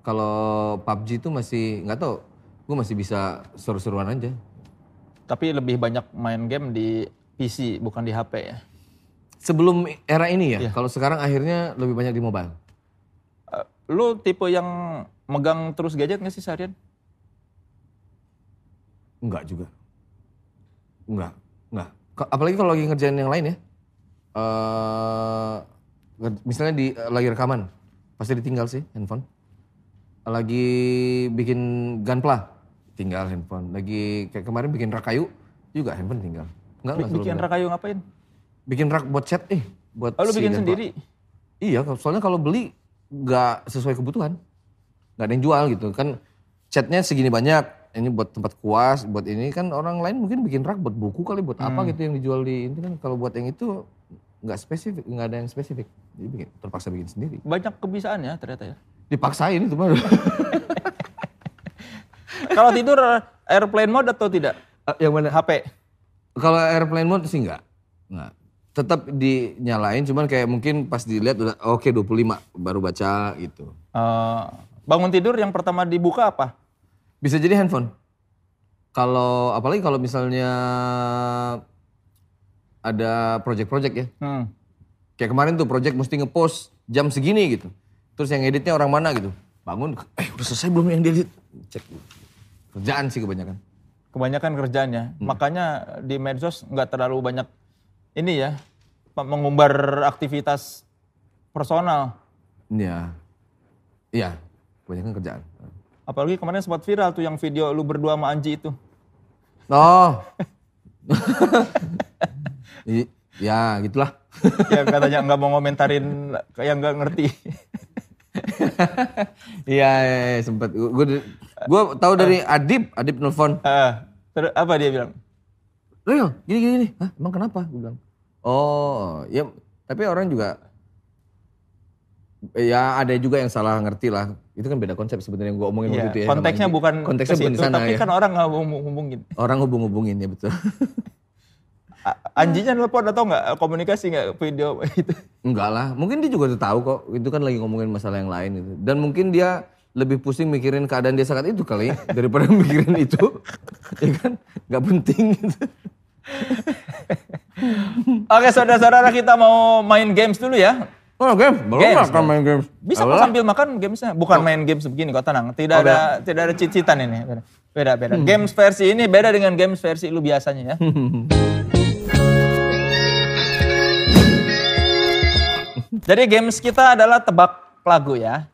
Kalau PUBG itu masih nggak tahu, gue masih bisa seru-seruan aja. Tapi lebih banyak main game di PC bukan di HP ya. Sebelum era ini ya, Iya. kalau sekarang akhirnya lebih banyak di mobile. Eh, lu tipe yang megang terus gadget nggak sih seharian? Enggak juga. Enggak, enggak. Apalagi kalau lagi ngerjain yang lain ya. nge- misalnya di lagi rekaman, pasti ditinggal sih handphone. Lagi bikin gunpla, tinggal handphone. Lagi kayak kemarin bikin rak kayu, juga handphone tinggal. Enggak, Bi- enggak selalu Bikin pegang. rakayu ngapain? Bikin rak buat chat, eh. Buat Oh lu si bikin sendiri? Iya, soalnya kalau beli nggak sesuai kebutuhan. Nggak ada yang jual gitu. Kan chatnya segini banyak, ini buat tempat kuas, buat ini kan orang lain mungkin bikin rak buat buku kali, buat apa Hmm. gitu yang dijual di ini kan. Kalau buat yang itu nggak spesifik, nggak ada yang spesifik. Jadi bikin, terpaksa bikin sendiri. Banyak kebisaan ya ternyata ya. Dipaksain itu mah. [LAUGHS] Kalau tidur airplane mode atau tidak? yang mana? HP. Kalau airplane mode sih nggak. Nggak. Tetap dinyalain, cuman kayak mungkin pas dilihat udah oke 25 baru baca gitu. Eh, bangun tidur yang pertama dibuka apa? Bisa jadi handphone. Kalau apalagi kalau misalnya ada project-project ya. Hmm. Kayak kemarin tuh project mesti ngepost jam segini gitu. Terus yang editnya orang mana gitu. Bangun, eh udah selesai belum yang diedit? Cek. Kerjaan sih kebanyakan. Kebanyakan kerjanya. Hmm. Makanya di medsos nggak terlalu banyak ini ya mengumbar aktivitas personal. Iya. Iya, kebanyakan kerjaan. Apalagi kemarin sempat viral tuh yang video lu berdua sama Anji itu. Oh, [LAUGHS] ya gitulah. [LAUGHS] yang katanya nggak mau ngomentarin yang nggak ngerti. [LAUGHS] Iya, iya, iya, sempet. Gue gue tahu dari Adib, Adib nelfon. Terus apa dia bilang? Real, gini gini gini. Hah, emang kenapa? Gue bilang. Oh, ya tapi orang juga ya ada juga yang salah ngerti lah. Itu kan beda konsep sebenarnya yang gue omongin Iya, waktu itu ya. konteksnya bukan konteksnya bukan sana tapi ya. kan orang ngomongin. Orang hubung-hubungin ya betul. Anjinya nelpon atau nggak komunikasi nggak video itu? Enggak lah, mungkin dia juga udah tahu kok. Itu kan lagi ngomongin masalah yang lain itu. Dan mungkin dia lebih pusing mikirin keadaan dia saat itu kali [LAUGHS] daripada mikirin itu. [LAUGHS] ya kan? Gak penting gitu. [LAUGHS] Oke saudara-saudara kita mau main games dulu ya. Oh game, belum Games, makan main games. Bisa kok sambil makan gamesnya, bukan main games begini kok tenang. Tidak Oh, ada tidak ada cicitan ini. Beda, beda. beda. Games versi ini beda dengan games versi lu biasanya ya. Jadi games kita adalah tebak lagu ya.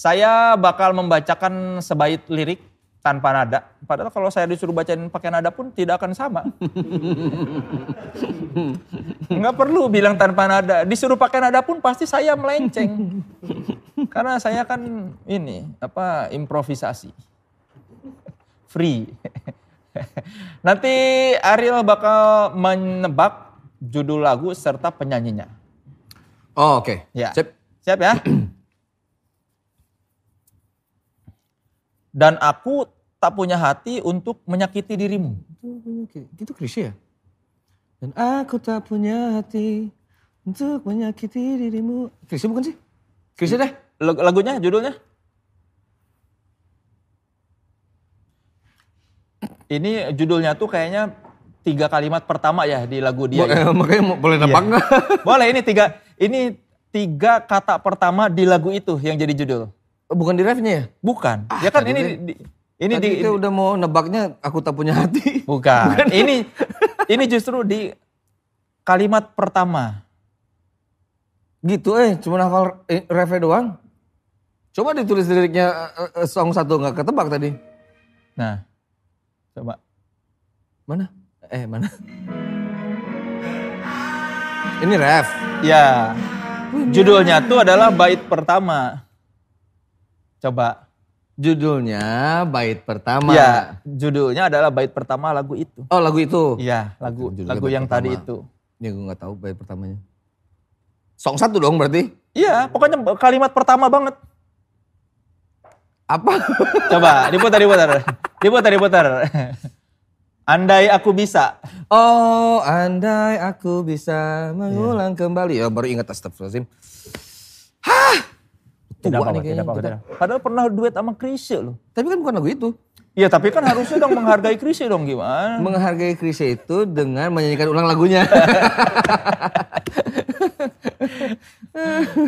Saya bakal membacakan sebait lirik tanpa nada. Padahal kalau saya disuruh bacain pakai nada pun tidak akan sama. [LAUGHS] Nggak perlu bilang tanpa nada. Disuruh pakai nada pun pasti saya melenceng. Karena saya kan ini apa improvisasi. Free. [LAUGHS] Nanti Ariel bakal menebak judul lagu serta penyanyinya. Oh oke, Ya. Sip. Siap ya? [CLEARS THROAT] Dan aku tak punya hati untuk menyakiti dirimu. Itu Krisya ya? Dan aku tak punya hati untuk menyakiti dirimu. Krisya bukan sih? Krisya deh. Lag- Lagunya, judulnya? Ini judulnya tuh kayaknya tiga kalimat pertama ya di lagu dia. Bo- ya. [LAUGHS] makanya boleh nebak nggak? Boleh ini tiga ini tiga kata pertama di lagu itu yang jadi judul. Bukan di refnya ya? Bukan. Ah, ya kan ini dia- di, ini Tadi di, kita udah mau nebaknya aku tak punya hati. [LAUGHS] bukan. ini ini justru di kalimat pertama. Gitu eh, cuma hafal eh, refnya doang. Coba ditulis liriknya eh, eh, song satu nggak ketebak tadi. Nah. Coba. Mana? Eh mana? Ini ref. Ya. Judulnya tuh adalah bait pertama. Coba. Judulnya bait pertama. Ya, judulnya adalah bait pertama lagu itu. Oh lagu itu. Iya, lagu Judulnya lagu yang tadi pertama. itu. Ini gue nggak tahu bait pertamanya. Song satu dong berarti. Iya, pokoknya kalimat pertama banget. Apa? [LAUGHS] Coba, diputar, diputar. Diputar, diputar. Andai aku bisa. Oh, andai aku bisa mengulang kembali. Ya baru ingat astagfirullahaladzim. Hah! Tidak Tua apa-apa, nih tidak kayaknya apa-apa. kita. tidak apa. Padahal pernah duet sama Krisye loh. Tapi kan bukan lagu itu. Iya, tapi kan harusnya dong menghargai Krisye dong gimana? Menghargai Krisya itu dengan menyanyikan ulang lagunya. [LAUGHS]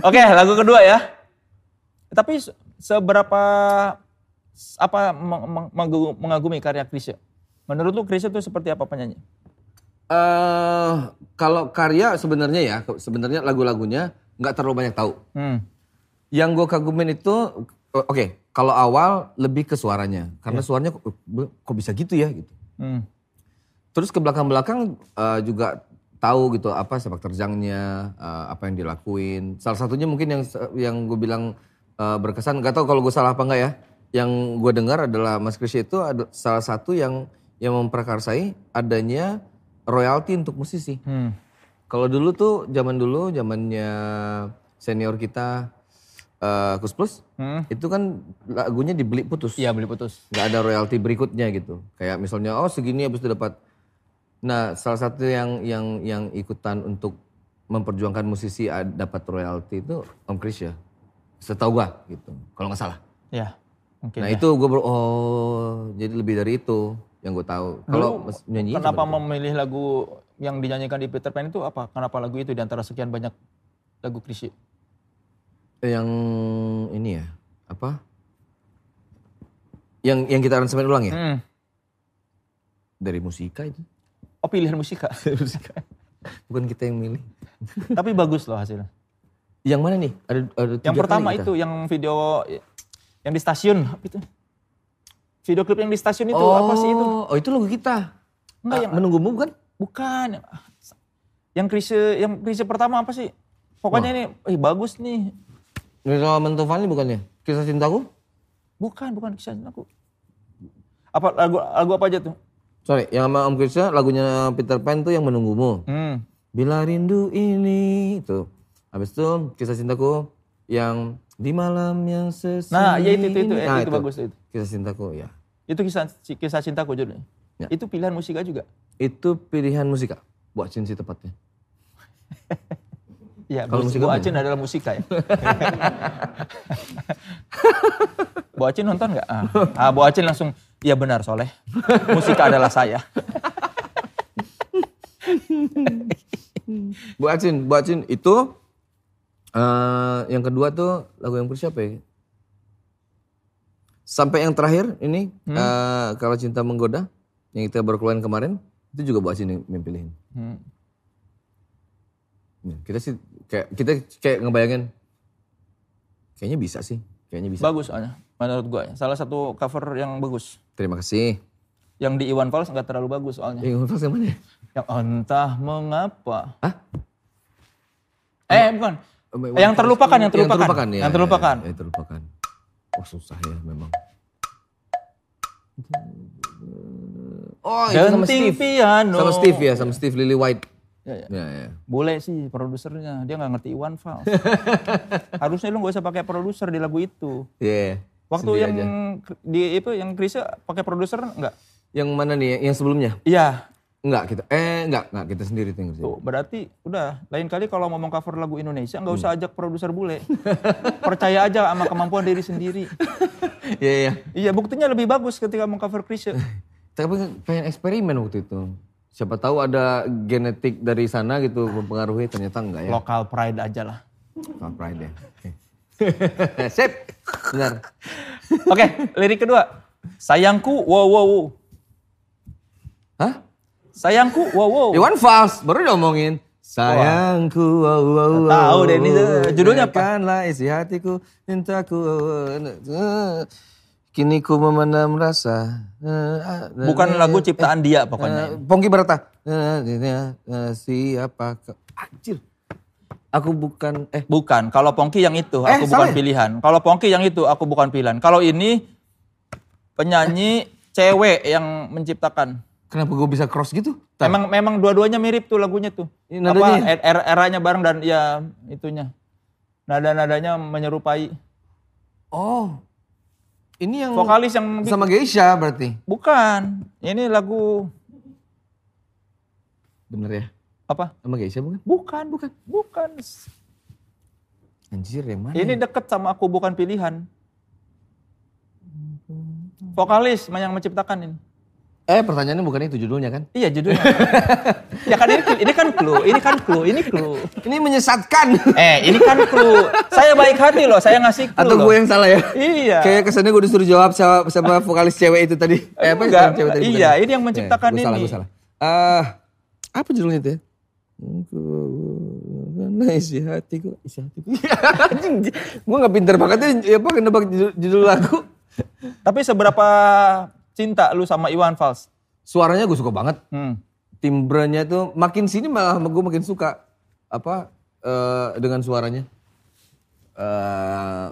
Oke, lagu kedua ya. Tapi se- seberapa apa meng- meng- mengagu- mengagumi karya Krisye? Menurut lu Krisye itu seperti apa penyanyi? Eh, kalau karya sebenarnya ya, sebenarnya lagu-lagunya nggak terlalu banyak tahu. Hmm. Yang gue kagumin itu, oke, kalau awal lebih ke suaranya, karena suaranya kok, kok bisa gitu ya gitu. Hmm. Terus ke belakang-belakang eh, juga tahu gitu apa sepak terjangnya, eh, apa yang dilakuin. Salah satunya mungkin yang yang gue bilang eh, berkesan, nggak tahu kalau gue salah apa enggak ya. Yang gue dengar adalah Mas Krisya itu ada salah satu yang yang memprakarsai adanya royalti untuk musisi. Hmm. Kalau dulu tuh zaman dulu zamannya senior kita eh Kus Plus Hmm. itu kan lagunya dibeli putus. Iya beli putus. nggak ada royalti berikutnya gitu. Kayak misalnya oh segini habis itu dapat. Nah, salah satu yang yang yang ikutan untuk memperjuangkan musisi dapat royalti itu Om Krisya. Setahu gua gitu. Kalau nggak salah. Ya, mungkin. Nah, ya. itu gua ber- oh jadi lebih dari itu yang gue tahu. Kalau nyanyi Kenapa memilih lagu yang dinyanyikan di Peter Pan itu apa? Kenapa lagu itu di antara sekian banyak lagu Krisye? Yang ini ya, apa? Yang yang kita aransemen ulang ya? Hmm. Dari musika itu. Oh pilihan [LAUGHS] musika. Bukan kita yang milih. Tapi bagus loh hasilnya. Yang mana nih? Ada, ada Yang kali pertama kita. itu yang video yang di stasiun apa itu. Video klip yang di stasiun itu oh, apa sih itu? Oh itu lagu kita. Enggak Ah, yang menunggumu bukan? bukan. Yang krise yang krise pertama apa sih? Pokoknya ini eh bagus nih. Nisa Mentofani bukannya? Kisah cintaku? Bukan, bukan kisah aku. Apa lagu lagu apa aja tuh? Sorry, yang sama Om Krisya lagunya Peter Pan tuh yang menunggumu. Hmm. Bila rindu ini itu. Habis itu kisah cintaku yang di malam yang sesunyi. Nah, ya itu itu itu, Nah, itu bagus itu. Kisah cintaku ya. Itu kisah kisah cintaku judulnya. Ya. Itu pilihan musika juga. Itu pilihan musika. Buat cinsi tepatnya. [LAUGHS] Iya, Kalau musik Bu Acin adalah musika ya. [LAUGHS] Bu Acin nonton nggak? Ah, ah, Bu Acin langsung, iya benar Soleh. Musika adalah saya. [LAUGHS] Bu Acin, Bu Acin itu eh yang kedua tuh lagu yang siapa ya? Sampai yang terakhir ini eh, kalau cinta menggoda yang kita baru keluarin kemarin itu juga Bu Acin yang yang pilihin. Hmm. Ya, kita sih kayak kita kayak ngebayangin kayaknya bisa sih, kayaknya bisa. Bagus soalnya, menurut gua. Salah satu cover yang bagus. Terima kasih. Yang di Iwan Fals nggak terlalu bagus soalnya. Yang pas yang mana? ya? Yang entah mengapa. Hah? Eh bukan. Yang terlupakan, yang terlupakan. Yang terlupakan ya. Yang terlupakan. Ya, yang terlupakan. Oh susah ya memang. Oh itu sama Steve. piano. Sama Steve ya, sama Steve Lily White. Ya, ya. Ya, ya. Boleh sih produsernya, dia nggak ngerti Iwan Fals. [LAUGHS] Harusnya lu nggak usah pakai produser di lagu itu. Iya. Waktu sendiri yang aja. di itu yang Krisya pakai produser enggak? Yang mana nih? Yang sebelumnya? Iya. Enggak kita. Eh enggak, enggak kita sendiri tuh yang ngerjain. Tuh, berarti udah lain kali kalau ngomong cover lagu Indonesia nggak usah ajak produser bule. Percaya aja sama kemampuan diri sendiri. Iya, iya. Iya, buktinya lebih bagus ketika mengcover Krisya. Tapi pengen eksperimen waktu itu. Siapa tahu ada genetik dari sana gitu mempengaruhi ternyata enggak ya. Lokal pride aja lah. Local pride ya. [LAUGHS] Sip. Benar. Oke, lirik kedua. Sayangku, wow wow wow. Hah? Sayangku, wow wow. Iwan Fals baru diomongin. Sayangku, wow, wow, wow. Tahu deh, ini judulnya apa? Biarkanlah isi hatiku, cintaku. eh, Kini ku memendam rasa. eh, Bukan lagu ciptaan dia pokoknya. Eh, Pongki Barata. Eh, Siapa kau? Anjir. Aku bukan, eh Bukan, kalau Pongki yang itu, Eh, aku bukan ya? pilihan. Kalau Pongki yang itu, aku bukan pilihan. Kalau ini penyanyi cewek yang menciptakan. kenapa gue bisa cross gitu? Memang memang dua-duanya mirip tuh lagunya tuh. Ini nadanya Apa er- er- eranya bareng dan ya itunya. Nada-nadanya menyerupai Oh, ini yang vokalis yang sama Geisha berarti. bukan. Ini lagu Bener ya? apa? Sama Geisha bukan? Bukan, bukan, bukan. Anjir yang mana? Ini deket sama aku bukan pilihan. Vokalis yang menciptakan ini. Eh pertanyaannya bukan itu judulnya kan? Iya judulnya. [LAUGHS] ya kan ini, ini kan clue, ini kan clue, ini clue. Ini menyesatkan. Eh ini kan clue. Saya baik hati loh, saya ngasih clue Atau loh. gue yang salah ya? Iya. Kayak kesannya gue disuruh jawab sama, sama vokalis cewek itu tadi. Eh apa Enggak, cewek tadi? bukan iya, ya? ini yang menciptakan Eh, gue salah, ini. gue salah. Eh, apa judulnya itu ya? Karena isi hatiku, isi hatiku. [LAUGHS] Gue gak pinter banget ya, apa nebak judul, judul lagu. Tapi seberapa cinta lu sama Iwan Fals? Suaranya gue suka banget. Hmm. Timbrenya tuh makin sini malah gue makin suka apa eh, dengan suaranya. Eh,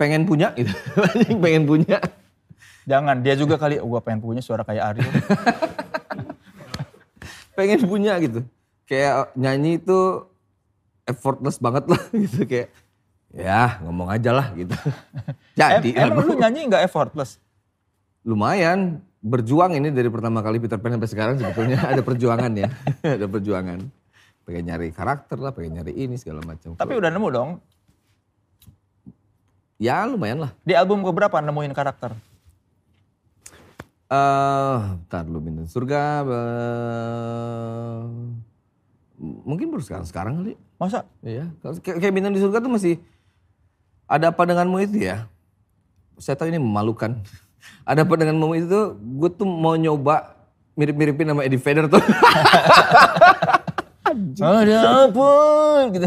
pengen punya gitu. [LAUGHS] Pengen punya. Jangan, dia juga kali, oh, gua pengen punya suara kayak Ariel. [LAUGHS] pengen punya gitu. Kayak nyanyi itu effortless banget lah [LAUGHS] gitu kayak ya ngomong aja lah gitu. [LAUGHS] Jadi Em- emang lu nyanyi nggak effortless? lumayan berjuang ini dari pertama kali Peter Pan sampai sekarang sebetulnya [LAUGHS] ada perjuangan ya. [LAUGHS] ada perjuangan. Pengen nyari karakter lah, pengen nyari ini segala macam. Tapi udah nemu dong. ya lumayan lah. Di album keberapa nemuin karakter? Eh, ntar lu bintang surga. eh, mungkin baru sekarang sekarang kali. Masa? Iya, kayak bintang di surga tuh masih ada apa denganmu itu ya? Saya tahu ini memalukan. Ada apa denganmu itu? Gue tuh mau nyoba mirip-miripin sama Eddie Vedder tuh. [LAUGHS] Ada apa? Gitu.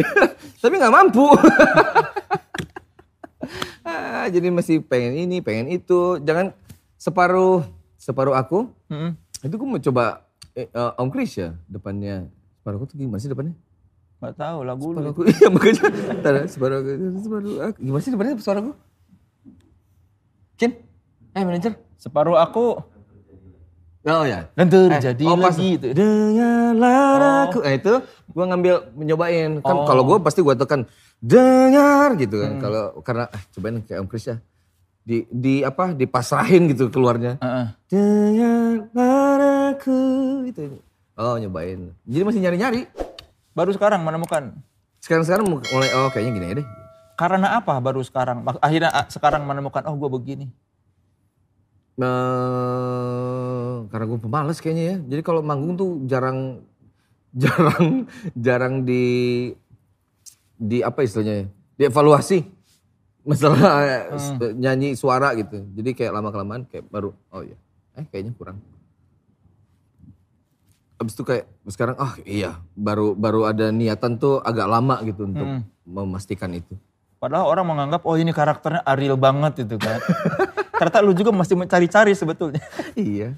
[LAUGHS] Tapi nggak mampu. [LAUGHS] ah, jadi masih pengen ini, pengen itu. Jangan separuh separuh aku. Mm-mm. Itu gue mau coba eh, eh, Om Chris ya depannya. Separuh aku tuh gimana sih depannya? Gak tahu lagu lu. aku, iya makanya. Ntar, separuh aku, separuh aku. Gimana sih depannya suara aku? Kin? Eh manajer? Separuh aku Oh ya. dan terjadi oh, pas. lagi itu. Dengarlah aku. Nah itu gue ngambil nyobain. Kan Oh. kalau gue pasti gue tekan dengar gitu kan. Kalau karena ah, cobain kayak Om Chris ya. Di, di apa dipasrahin gitu keluarnya. Heeh. Dengarlah aku. Itu. Oh nyobain. Jadi masih nyari-nyari. Baru sekarang menemukan. Sekarang-sekarang mulai oh kayaknya gini aja deh. Karena apa baru sekarang? Akhirnya ah, sekarang menemukan oh gue begini. Eh, karena gue pemalas kayaknya ya. Jadi kalau manggung tuh jarang [LAUGHS] jarang jarang di di apa istilahnya ya? Dievaluasi masalah eh, nyanyi suara gitu. Jadi kayak lama kelamaan kayak baru oh iya. Eh kayaknya kurang. Abis itu kayak sekarang ah iya baru baru ada niatan tuh agak lama gitu untuk Hmm. memastikan itu. Padahal orang menganggap oh ini karakternya Ariel banget itu kan. Ternyata lu juga masih mencari-cari sebetulnya. iya.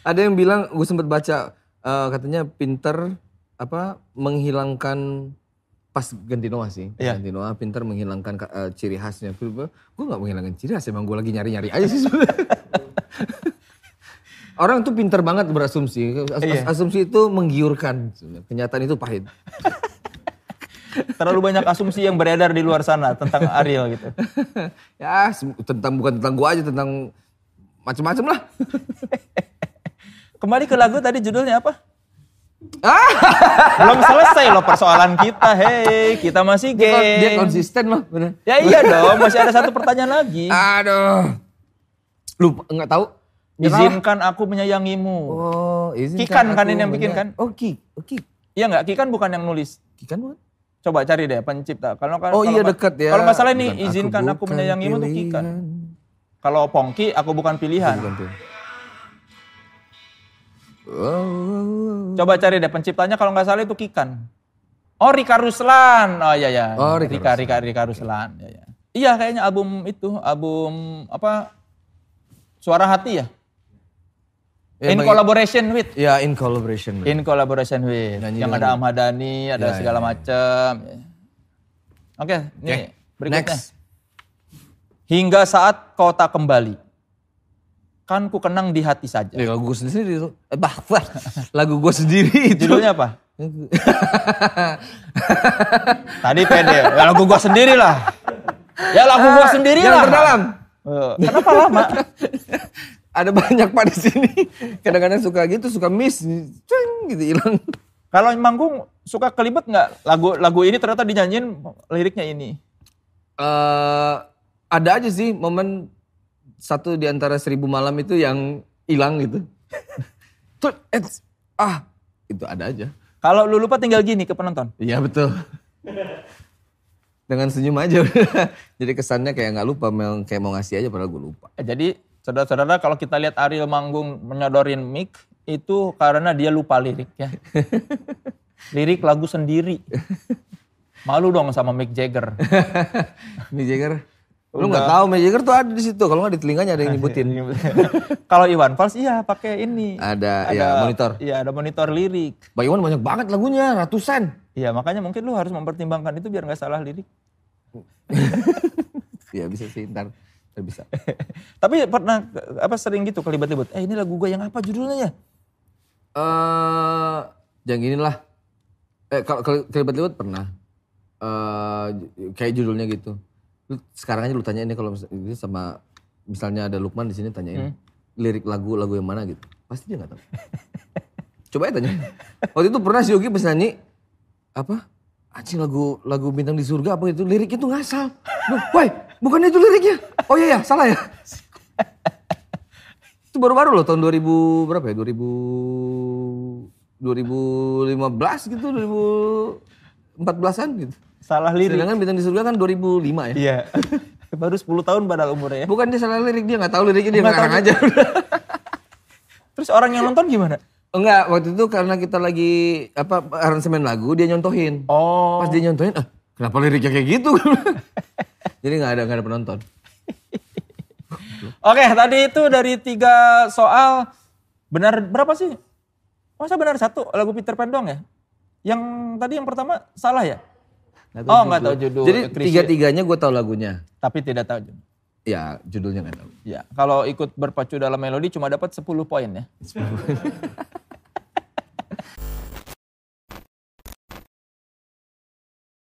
Ada yang bilang gue sempat baca eh, katanya pinter apa menghilangkan pas ganti Noah sih. Iya. Ganti Noah pinter menghilangkan ka- eh, ciri khasnya. Gue gak menghilangkan ciri khas emang gue lagi nyari-nyari aja sih. [LAUGHS] Orang tuh pinter banget berasumsi. As- Iya. Asumsi itu menggiurkan. Kenyataan itu pahit. [LAUGHS] Terlalu banyak asumsi yang beredar di luar sana tentang Ariel gitu. [LAUGHS] ya tentang bukan tentang gue aja tentang macem-macem lah. [LAUGHS] Kembali ke lagu tadi judulnya apa? Ah! Belum selesai loh persoalan kita. Hei, kita masih Dia, kon- dia geng. konsisten loh bener. Ya iya dong, masih ada satu pertanyaan lagi. Aduh. Lupa nggak tahu. Izinkan aku menyayangimu. Oh, izinkan Kikan kan aku ini yang bikin kan? Oh, Ki. Oh, Ki. Iya nggak? Kikan bukan yang nulis. Kikan bukan? Coba cari deh pencipta. Kalau kan Oh kalau iya ma- dekat ya. Kalau masalah ini Bukan izinkan aku, bukan menyayangimu tuh Kikan. pilihan. Kalau Pongki aku bukan pilihan. Bukan tuh. Oh, Coba cari deh penciptanya kalau nggak salah itu Kikan. Oh Rika Ruslan. Oh iya ya. Oh, Rika Rika Rika Rika Ruslan. Iya ya. Iya kayaknya album itu album apa? Suara Hati ya. Ya, in collaboration with. Ya, in collaboration. In collaboration with. Nyanyi yang ada Ahmad Dhani, ada Ya, segala ya, ya. macam. Oke, ini Oke, berikutnya. Next. Hingga saat kau tak kembali. Kan ku kenang di hati saja. Ya, lagu gue sendiri itu. Eh, [LAUGHS] lagu gue sendiri itu. Judulnya apa? [LAUGHS] Tadi pede. Ya lagu gua sendiri lah. Ya lagu gua sendiri Yang lah. terdalam. Eh, Kenapa lama? [LAUGHS] Ada banyak pak di sini. Kadang-kadang suka gitu, suka miss. Ceng, gitu hilang. Kalau manggung suka kelibet nggak? Lagu lagu ini ternyata dinyanyiin liriknya ini. eh ada aja sih momen satu di antara seribu malam itu yang hilang gitu. [LAUGHS] Tuh, ah, itu ada aja. Kalau lu lupa tinggal gini ke penonton. Iya betul. [LAUGHS] Dengan senyum aja. [LAUGHS] Jadi kesannya kayak nggak lupa, kayak mau ngasih aja padahal gue lupa. Jadi saudara-saudara kalau kita lihat Ariel manggung menyodorin mic itu karena dia lupa lirik ya. [LAUGHS] Lirik lagu sendiri. Malu dong sama Mick Jagger. [LAUGHS] Mick Jagger, lu nggak tahu Mick Jagger tuh ada di situ. Kalau nggak di telinganya ada yang [LAUGHS] nyebutin. kalau Iwan Fals iya pakai ini. Ada, ya monitor. Iya ada monitor lirik. Bang Iwan banyak banget lagunya, ratusan. Iya makanya mungkin lu harus mempertimbangkan itu biar nggak salah lirik. Ya bisa sih ntar, ntar bisa. [LAUGHS] Tapi pernah apa sering gitu kelibet-libet. Eh ini lagu gue yang apa judulnya ya? eh yang inilah. Eh kalau kelibet-libet pernah. eh kayak judulnya gitu. Lu, sekarang aja lu tanya ini kalau mis- ini sama misalnya ada Lukman di sini tanyain lirik lagu lagu yang mana gitu. Pasti dia nggak tahu. [LAUGHS] Coba aja tanya. Waktu itu pernah si Yogi pas nyanyi apa? Anjing lagu lagu bintang di surga apa itu lirik itu ngasal. Woi, bukan itu liriknya. Oh iya ya, salah ya. itu baru-baru loh tahun 2000 berapa ya? 2000 2015 gitu, 2014-an gitu. Salah lirik. Sedangkan bintang di surga kan 2005 ya. Iya. Baru 10 tahun padahal umurnya ya. Bukan dia salah lirik, dia nggak tahu liriknya dia ngarang aja. [LAUGHS] Terus orang yang nonton gimana? Enggak, waktu itu karena kita lagi apa aransemen lagu dia nyontohin. Oh. Pas dia nyontohin, ah kenapa liriknya kayak gitu? [LAUGHS] Jadi nggak ada nggak ada penonton. [LAUGHS] Oke, tadi itu dari tiga soal benar berapa sih? Masa benar satu lagu Peter Pan doang ya? Yang tadi yang pertama salah ya? oh nggak tahu judul. Jadi Chrisye, tiga-tiganya gue tahu lagunya. tapi tidak tahu judul. Ya judulnya nggak tahu. Ya, kalau ikut berpacu dalam melodi cuma dapat 10 poin ya. [LAUGHS] [LAUGHS]